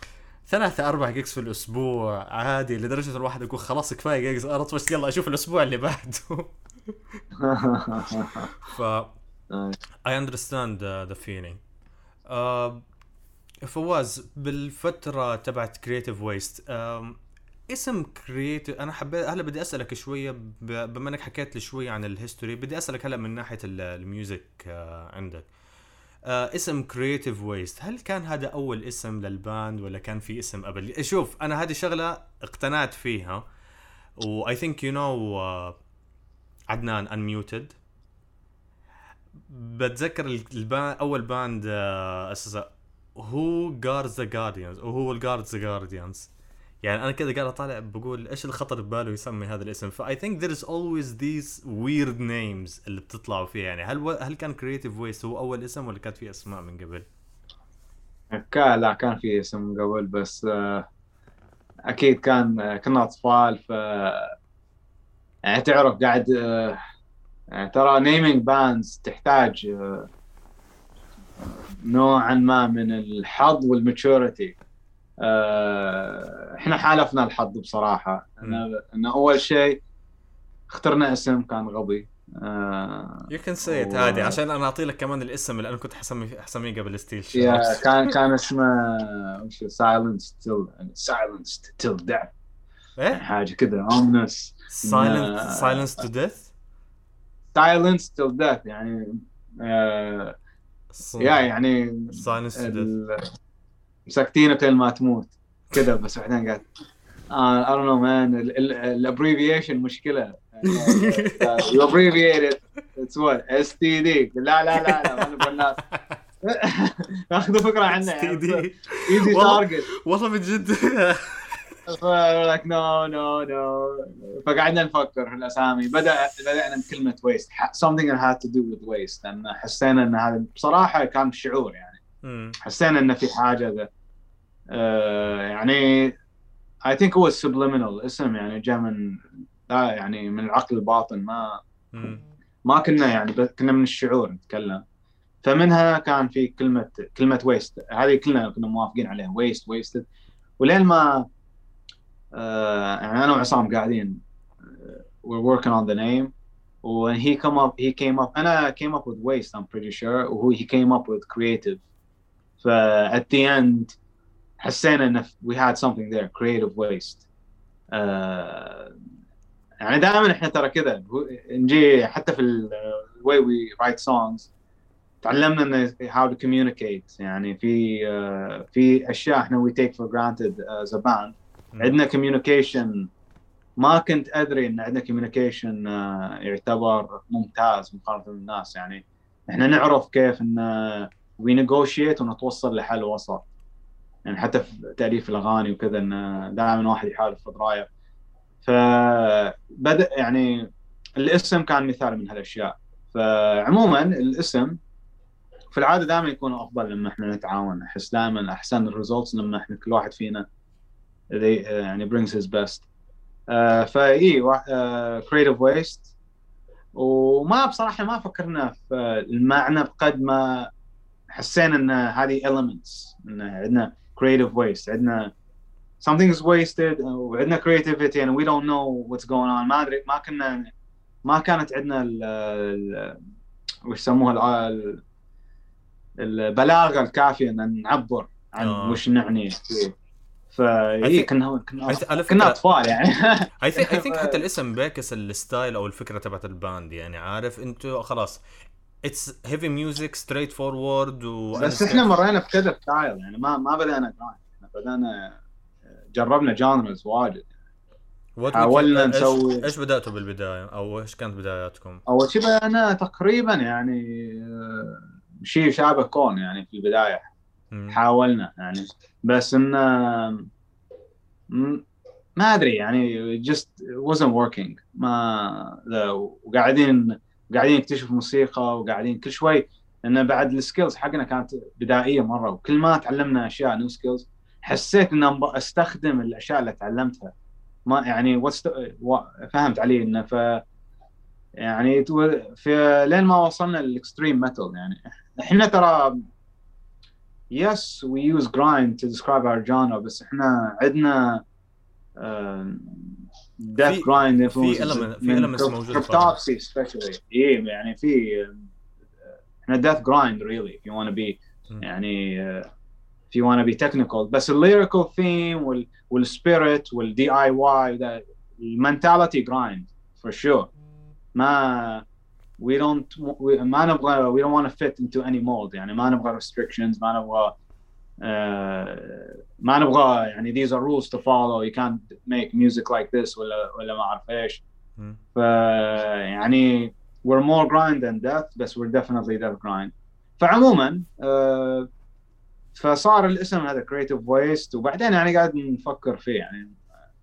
ثلاثة أربع gigs في الأسبوع عادي لدرجة الواحد يقول خلاص كفاية gigs أرط بس يلا أشوف الأسبوع اللي بعده. ف I understand the, the feeling. Uh, فواز بالفترة تبعت Creative Waste uh, اسم Creative أنا حبيت هلا بدي أسألك شوية بما إنك حكيت لي شوي عن ال history بدي أسألك هلا من ناحية ال- ال music آه، عندك. آه اسم Creative Waste هل كان هذا أول اسم لل band ولا كان في اسم قبل؟ شوف أنا هذه شغلة اقتنعت فيها و I think you know عدنان انميوتد بتذكر ال band أول band أساسا هو جاردز ذا جارديانز وهو الجاردز ذا جارديانز يعني أنا كذا قاعد أطالع بقول إيش اللي خطر بباله يسمي هذا الاسم. ف I think there is always this weird names اللي بتطلعوا فيها. يعني هل و... هل كان Creative Waste هو أول اسم ولا كانت في أسماء من قبل؟ كان لا كان في اسم من قبل بس آه، أكيد كان آه، كنا أطفال ف يعني تعرف قاعد آه، يعني ترى naming bands تحتاج نوعا ما من الحظ وال maturity إحنا حالفنا الحظ بصراحة. ان إن أول شيء اخترنا اسم كان غبي. you can see عادي عشان أنا أعطي لك كمان الاسم اللي أنا كنت حسمي حسميه قبل ستيل شيرز كان كان اسمه وش silence till silence till death إيه؟ حاجة كذا ominous silent ما- silence to death silence till death يعني آه يا يعني silence to death مسكتينك لين ما تموت. كذا بس بعدين قاعد. آه I don't know man. ال abbreviation مشكلة. You abbreviate it it's what STD لا لا لا لا ما نبغى الناس. آخذوا فكرة عنه يعني. easy. target والله من جد. like no no no فقعدنا نفكر في الأسامي. بدا بدأنا بكلمة waste something that had to do with waste. لأن حسينا إن هذا بصراحة كان شعور يعني. حسينا إن في حاجة ذا يعني I think هو subliminal اسم يعني جاء من لا يعني من العقل الباطن ما مم. ما كنا يعني بس كنا من الشعور نتكلم. فمنها كان في كلمه كلمة ويست هذه كلنا كنا موافقين عليها ويست ويستد ولين ما آه يعني أنا وعصام قاعدين uh, we're working on the name. when he come up he came up أنا came up with waste I'm pretty sure. وهو he came up with creative. ف at the end حسينا إن we had something there creative waste. آه يعني دائما إحنا ترى كذا. نجي حتى في ال uh, way we write songs تعلمنا إن how to communicate. يعني في آه، في أشياء إحنا we take for granted as a band. عندنا communication. ما كنت أدري إن عندنا communication آه، يعتبر ممتاز مقارنة بالناس. يعني إحنا نعرف كيف إن we negotiate ونتوصل لحل وسط. يعني حتى في تأليف الأغاني وكذا إن دائما واحد يحاول في رأيه. فبدا يعني الاسم كان مثال من هالأشياء. فعموما الاسم في العادة دائما يكون أفضل لما إحنا نتعاون. أحس دائما أحسن ال results لما إحنا كل واحد فينا يعني brings his best. آه ف yeah Creative Waste وما بصراحة ما فكرنا في المعنى بقد ما حسينا إن هذه elements. إن عندنا creative waste. عندنا something is wasted وعندنا creativity and we don't know what's going on. ما ادري ما كنا ما كانت عندنا ال وش يسموها؟ ال- البلاغة الكافية إن نعبر عن آه. وش نعني. ف I كنا كنا كنا أطفال يعني. I think I think حتى الاسم بيعكس ال style أو الفكرة تبعت ال band يعني عارف؟ أنتوا خلاص. it's heavy music straight forward و بس إحنا مرينا بكذا style يعني ما ما بدأنا grind إحنا بدأنا جربنا genres واجد. حاولنا نسوي- إيش بدأتوا بالبداية؟ أو إيش كانت بداياتكم؟ أول شيء بدأنا تقريبا يعني آه، شيء شابه كون يعني في البداية. حاولنا يعني. بس انه ما أدري يعني just wasn't working. ما ذا وقاعدين قاعدين نكتشف موسيقى وقاعدين كل شوي لأن بعد ال skills حقنا كانت بدائية مرة وكل ما تعلمنا أشياء new skills حسيت ان أستخدم الأشياء اللي تعلمتها. ما يعني what's the- و- فهمت علي إنه ف يعني تو- في لين ما وصلنا لل extreme metal يعني إحنا ترى yes we use grind to describe our genre بس إحنا عندنا آه، death في- grind في element- في elements موجودة طبعاً. cryptopsy especially ايه يعني في آه، احنا death grind really if you want to be مم. يعني آه، if you want to be technical بس الليريكال ثيم وال والسبيريت والدي اي واي المنتاليتي جرايند for sure ما we don't we, ما نبغى we don't want to fit into any mold يعني ما نبغى restrictions ما نبغى uh, ما نبغى يعني these are rules to follow. You can't make music like this ولا ولا ما أعرف إيش. ف يعني we're more grind than death بس we're definitely death grind. فعموما uh, فصار الاسم هذا كريتيف ويست وبعدين يعني قاعد نفكر فيه يعني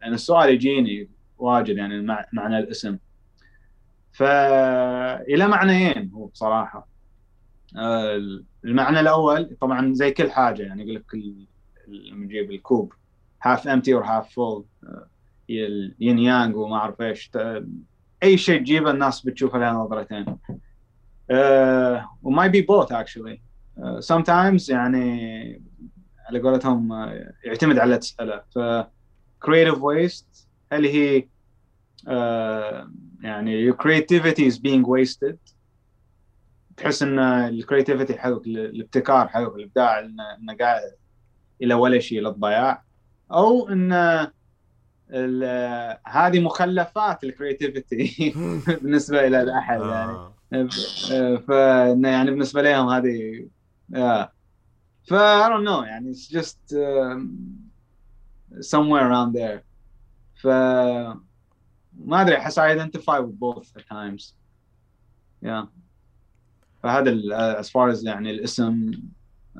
يعني السؤال يجيني واجد يعني معنى الاسم. فإلى معنيين هو بصراحة. آه، المعنى الأول طبعا زي كل حاجة يعني يقول لك لما نجيب الكوب half empty or half full yin yang وما أعرف إيش أي شيء تجيبه الناس بتشوف لها نظرتين. و maybe both actually sometimes يعني على قولتهم آه، يعتمد على تسأله. ف creative waste هل هي uh, يعني your creativity is being wasted تحس إن ال creativity حقك الابتكار حقك الإبداع انه قاعد إلى ولا شيء للضياع. أو إن هذه مخلفات ال creativity بالنسبة إلى الأحد يعني. آه. فانه يعني بالنسبة لهم هذه ف I don't know يعني it's just um, somewhere around there. ف ما أدري أحس I identify with both at times. Yeah. فهذا as far as يعني الاسم uh,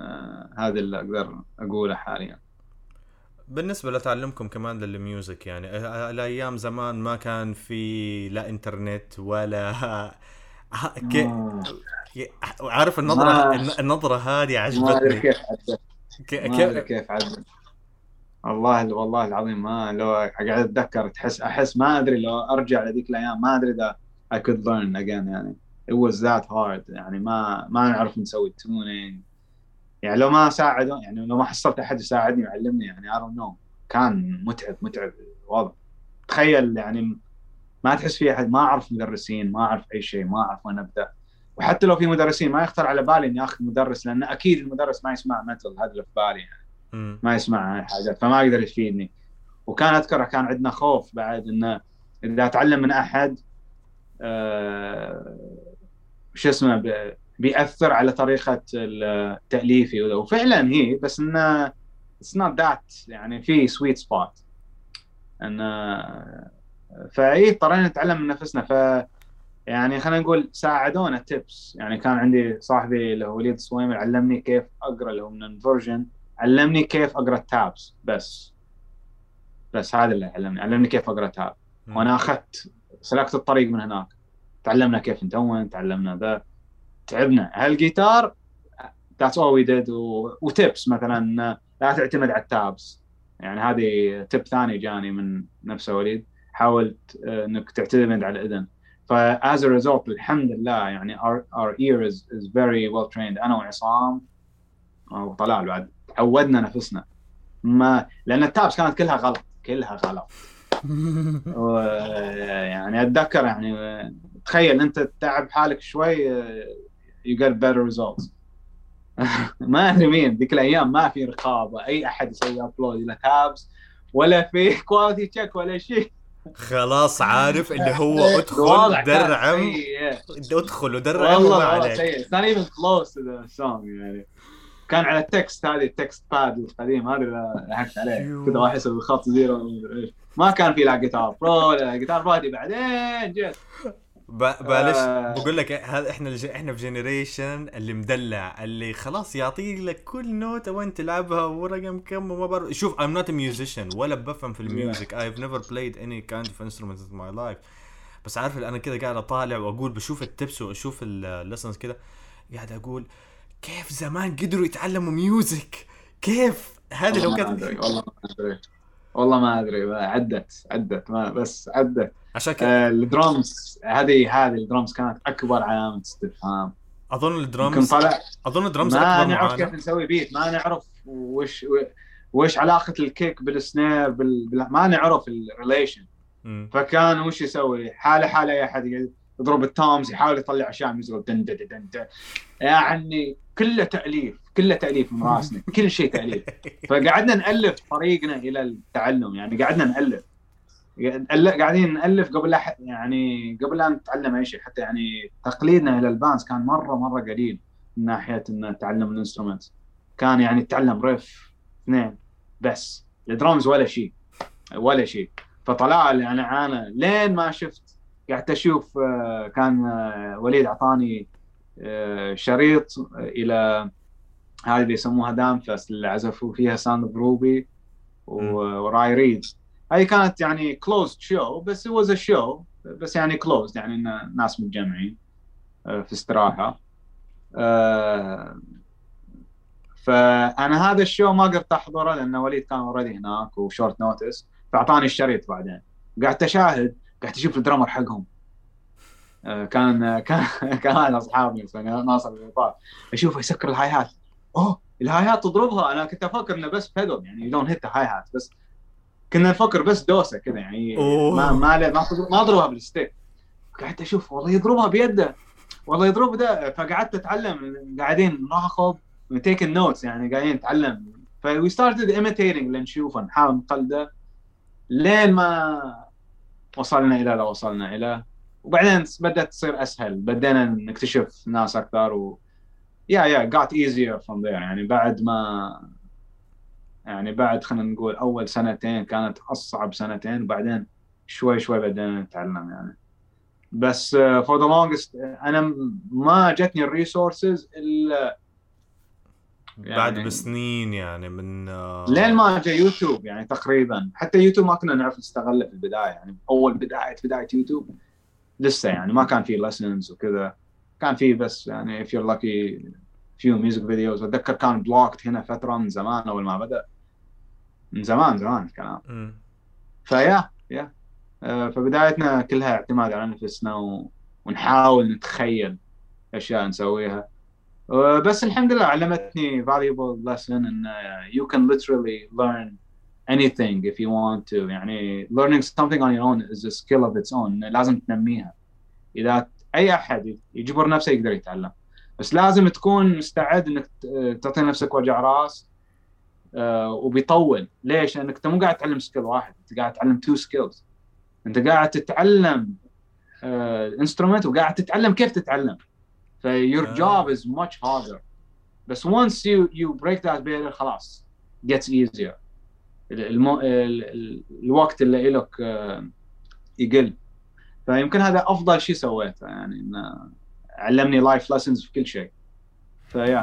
هذا اللي أقدر أقوله حاليا. بالنسبة لتعلمكم كمان للميوزك يعني الأيام زمان ما كان في لا إنترنت ولا. آه. عارف النظرة النظرة هذه عجبتني. كيف كيف؟ كيف عجبتني. والله والله العظيم ما لو قاعد أتذكر تحس أحس ما أدري لو أرجع لذيك الأيام ما أدري إذا I could learn again يعني. It was that hard. يعني ما ما نعرف نسوي تونينج يعني لو ما ساعدوا يعني لو ما حصلت أحد يساعدني ويعلمني يعني I don't know. كان متعب متعب الوضع تخيل يعني ما تحس في احد ما أعرف مدرسين ما أعرف أي شيء ما أعرف وين أبدأ. وحتى لو في مدرسين ما يخطر على بالي إني آخذ مدرس لأن أكيد المدرس ما يسمع متل هذا اللي في بالي يعني. ما يسمع حاجات فما يقدر يفيدني. وكان اذكر كان عندنا خوف بعد إنه إذا أتعلم من أحد آه شو اسمه بيأثر على طريقة تاليفي وفعلا هي بس انه it's not that يعني في sweet spot انه ف I اضطرينا نتعلم من نفسنا. ف يعني خلينا نقول ساعدونا tabs يعني كان عندي صاحبي اللي هو وليد الصويمي علمني كيف أقرأ اللي هو من ال Virgin علمني كيف أقرأ ال tabs بس بس هذا اللي علمني. علمني كيف أقرأ tab وأنا أخذت سلكت الطريق من هناك. تعلمنا كيف ن tune تعلمنا ذا تعبنا. هالجيتار that's all we did و tabs مثلا لا تعتمد على ال tabs يعني هذه tip ثاني جاني من نفسه وليد حاولت آه، إنك تعتمد على الأذن. ف as a result الحمد لله يعني our, our ear is, is very well trained. أنا وعصام وطلال بعد عودنا نفسنا. ما لأن ال tabs كانت كلها غلط كلها غلط. يعني أتذكر يعني تخيل انت تتعب حالك شوي you get better results ما أدري مين ذيك الأيام ما في رقابة أي أحد يسوي upload إلى tabs ولا في quality check ولا شيء. خلاص عارف اللي هو ادخل درعم. ادخل ودرعم وما عليك. not even close to the song يعني. كان على ال text هذه ال text pad القديم هذا اللي لحقت عليه. كذا واحد يسوي خط zero ما كان في لا Guitar Pro لا Guitar Pro بعدين جيت معلش آه. بقول لك هذا إحنا الج... إحنا في generation اللي مدلع اللي خلاص يعطي لك كل نوتة وين تلعبها ورقم كم وما بعرف. شوف I'm not a musician ولا بفهم في ال music. I've never played any kind of instrument in my life. بس عارف أنا كذا قاعد أطالع وأقول بشوف ال tabs وأشوف ال lessons كذا قاعد أقول كيف زمان قدروا يتعلموا music كيف؟ هذا لو كان والله ما أدري. والله ما أدري. عدت عدت. ما بس عدت. عشان كذا آه الدرامز هذه هذه الدرامز كانت أكبر علامة استفهام. أظن الدرامز طلع أظن الدرامز ما نعرف كيف نسوي beat ما نعرف وش وش علاقة ال kick بال snare بال... ما نعرف ال relation فكان وش يسوي؟ حاله حالة أي أحد يضرب ال toms يحاول يطلع أشياء music دن دن دن دن. يعني كله تأليف كله تأليف من راسنا كل شيء تأليف. فقعدنا نألف طريقنا إلى التعلم يعني قعدنا نألف. قاعدين نألف قبل لا يعني قبل لا نتعلم أي شيء. حتى يعني تقليدنا إلى ال bands كان مرة مرة قليل من ناحية إن نتعلم ال instrument كان يعني تتعلم riff اثنين بس الدرامز ولا شيء ولا شيء. فطلع يعني أنا لين ما شفت قعدت أشوف آه، كان آه، وليد أعطاني آه، شريط إلى هذه اللي يسموها دامفست اللي عزفوا فيها Sound of Ruby وراي ريد هاي كانت يعني closed show بس it was show بس يعني closed يعني ناس متجمعين في استراحة. فأنا هذا ال show ما قدرت أحضره لأن وليد كان already هناك و short notice فأعطاني الشريط بعدين. قعدت أشاهد قعدت أشوف ال drummer حقهم. آه، كان كان كان أصحابي ناصر الوطار أشوفه يسكر ال hi-hat. أوه ال hi-hat تضربها أنا كنت أفكر إنه بس pedal يعني don't hit hi-hat بس كنا نفكر بس دوسة كذا يعني ما ما ما ما أضربها بال stick قعدت أشوف والله يضربها بيده والله يضرب ده. فقعدت أتعلم قاعدين نراقب taking notes يعني قاعدين نتعلم. ف we started imitating اللي نشوفه نحاول نقلده لين ما وصلنا إلى لا وصلنا إلى. وبعدين بدأت تصير أسهل. بدينا نكتشف ناس أكثر و yeah yeah got easier from there يعني بعد ما يعني بعد خلينا نقول أول سنتين كانت أصعب سنتين وبعدين شوي شوي بدينا نتعلم يعني. بس for the longest أنا ما جتني ال resources إلا يعني بعد بسنين يعني من آه، لين ما جاء يوتيوب يعني تقريبا. حتى يوتيوب ما كنا نعرف نستغله في البداية يعني. أول بداية بداية يوتيوب لسه يعني ما كان في lessons وكذا. كان في بس يعني if you're lucky few music videos. أتذكر كان بلوكت هنا فترة من زمان أول ما بدأ. من زمان زمان الكلام. فيا يا. آه، فبدايتنا كلها اعتماد على نفسنا و... ونحاول نتخيل أشياء نسويها. بس الحمد لله علمتني valuable lesson إن you can literally learn anything if you want to. يعني learning something on your own is a skill of its own. لازم تنميها. إذا أي أحد يجبر نفسه يقدر يتعلم. بس لازم تكون مستعد إنك تعطي نفسك وجع راس آه، وبيطول. ليش؟ لأنك أنت مو قاعد تعلم skill واحد أنت قاعد تعلم two skills أنت قاعد تتعلم instrument آه، وقاعد تتعلم كيف تتعلم. ف your آه. job is much harder. بس once you you break that barrier خلاص gets easier. المو... الوقت اللي لك يقل. فيمكن هذا أفضل شيء سويته يعني إنه علمني life lessons في كل شيء. ف yeah.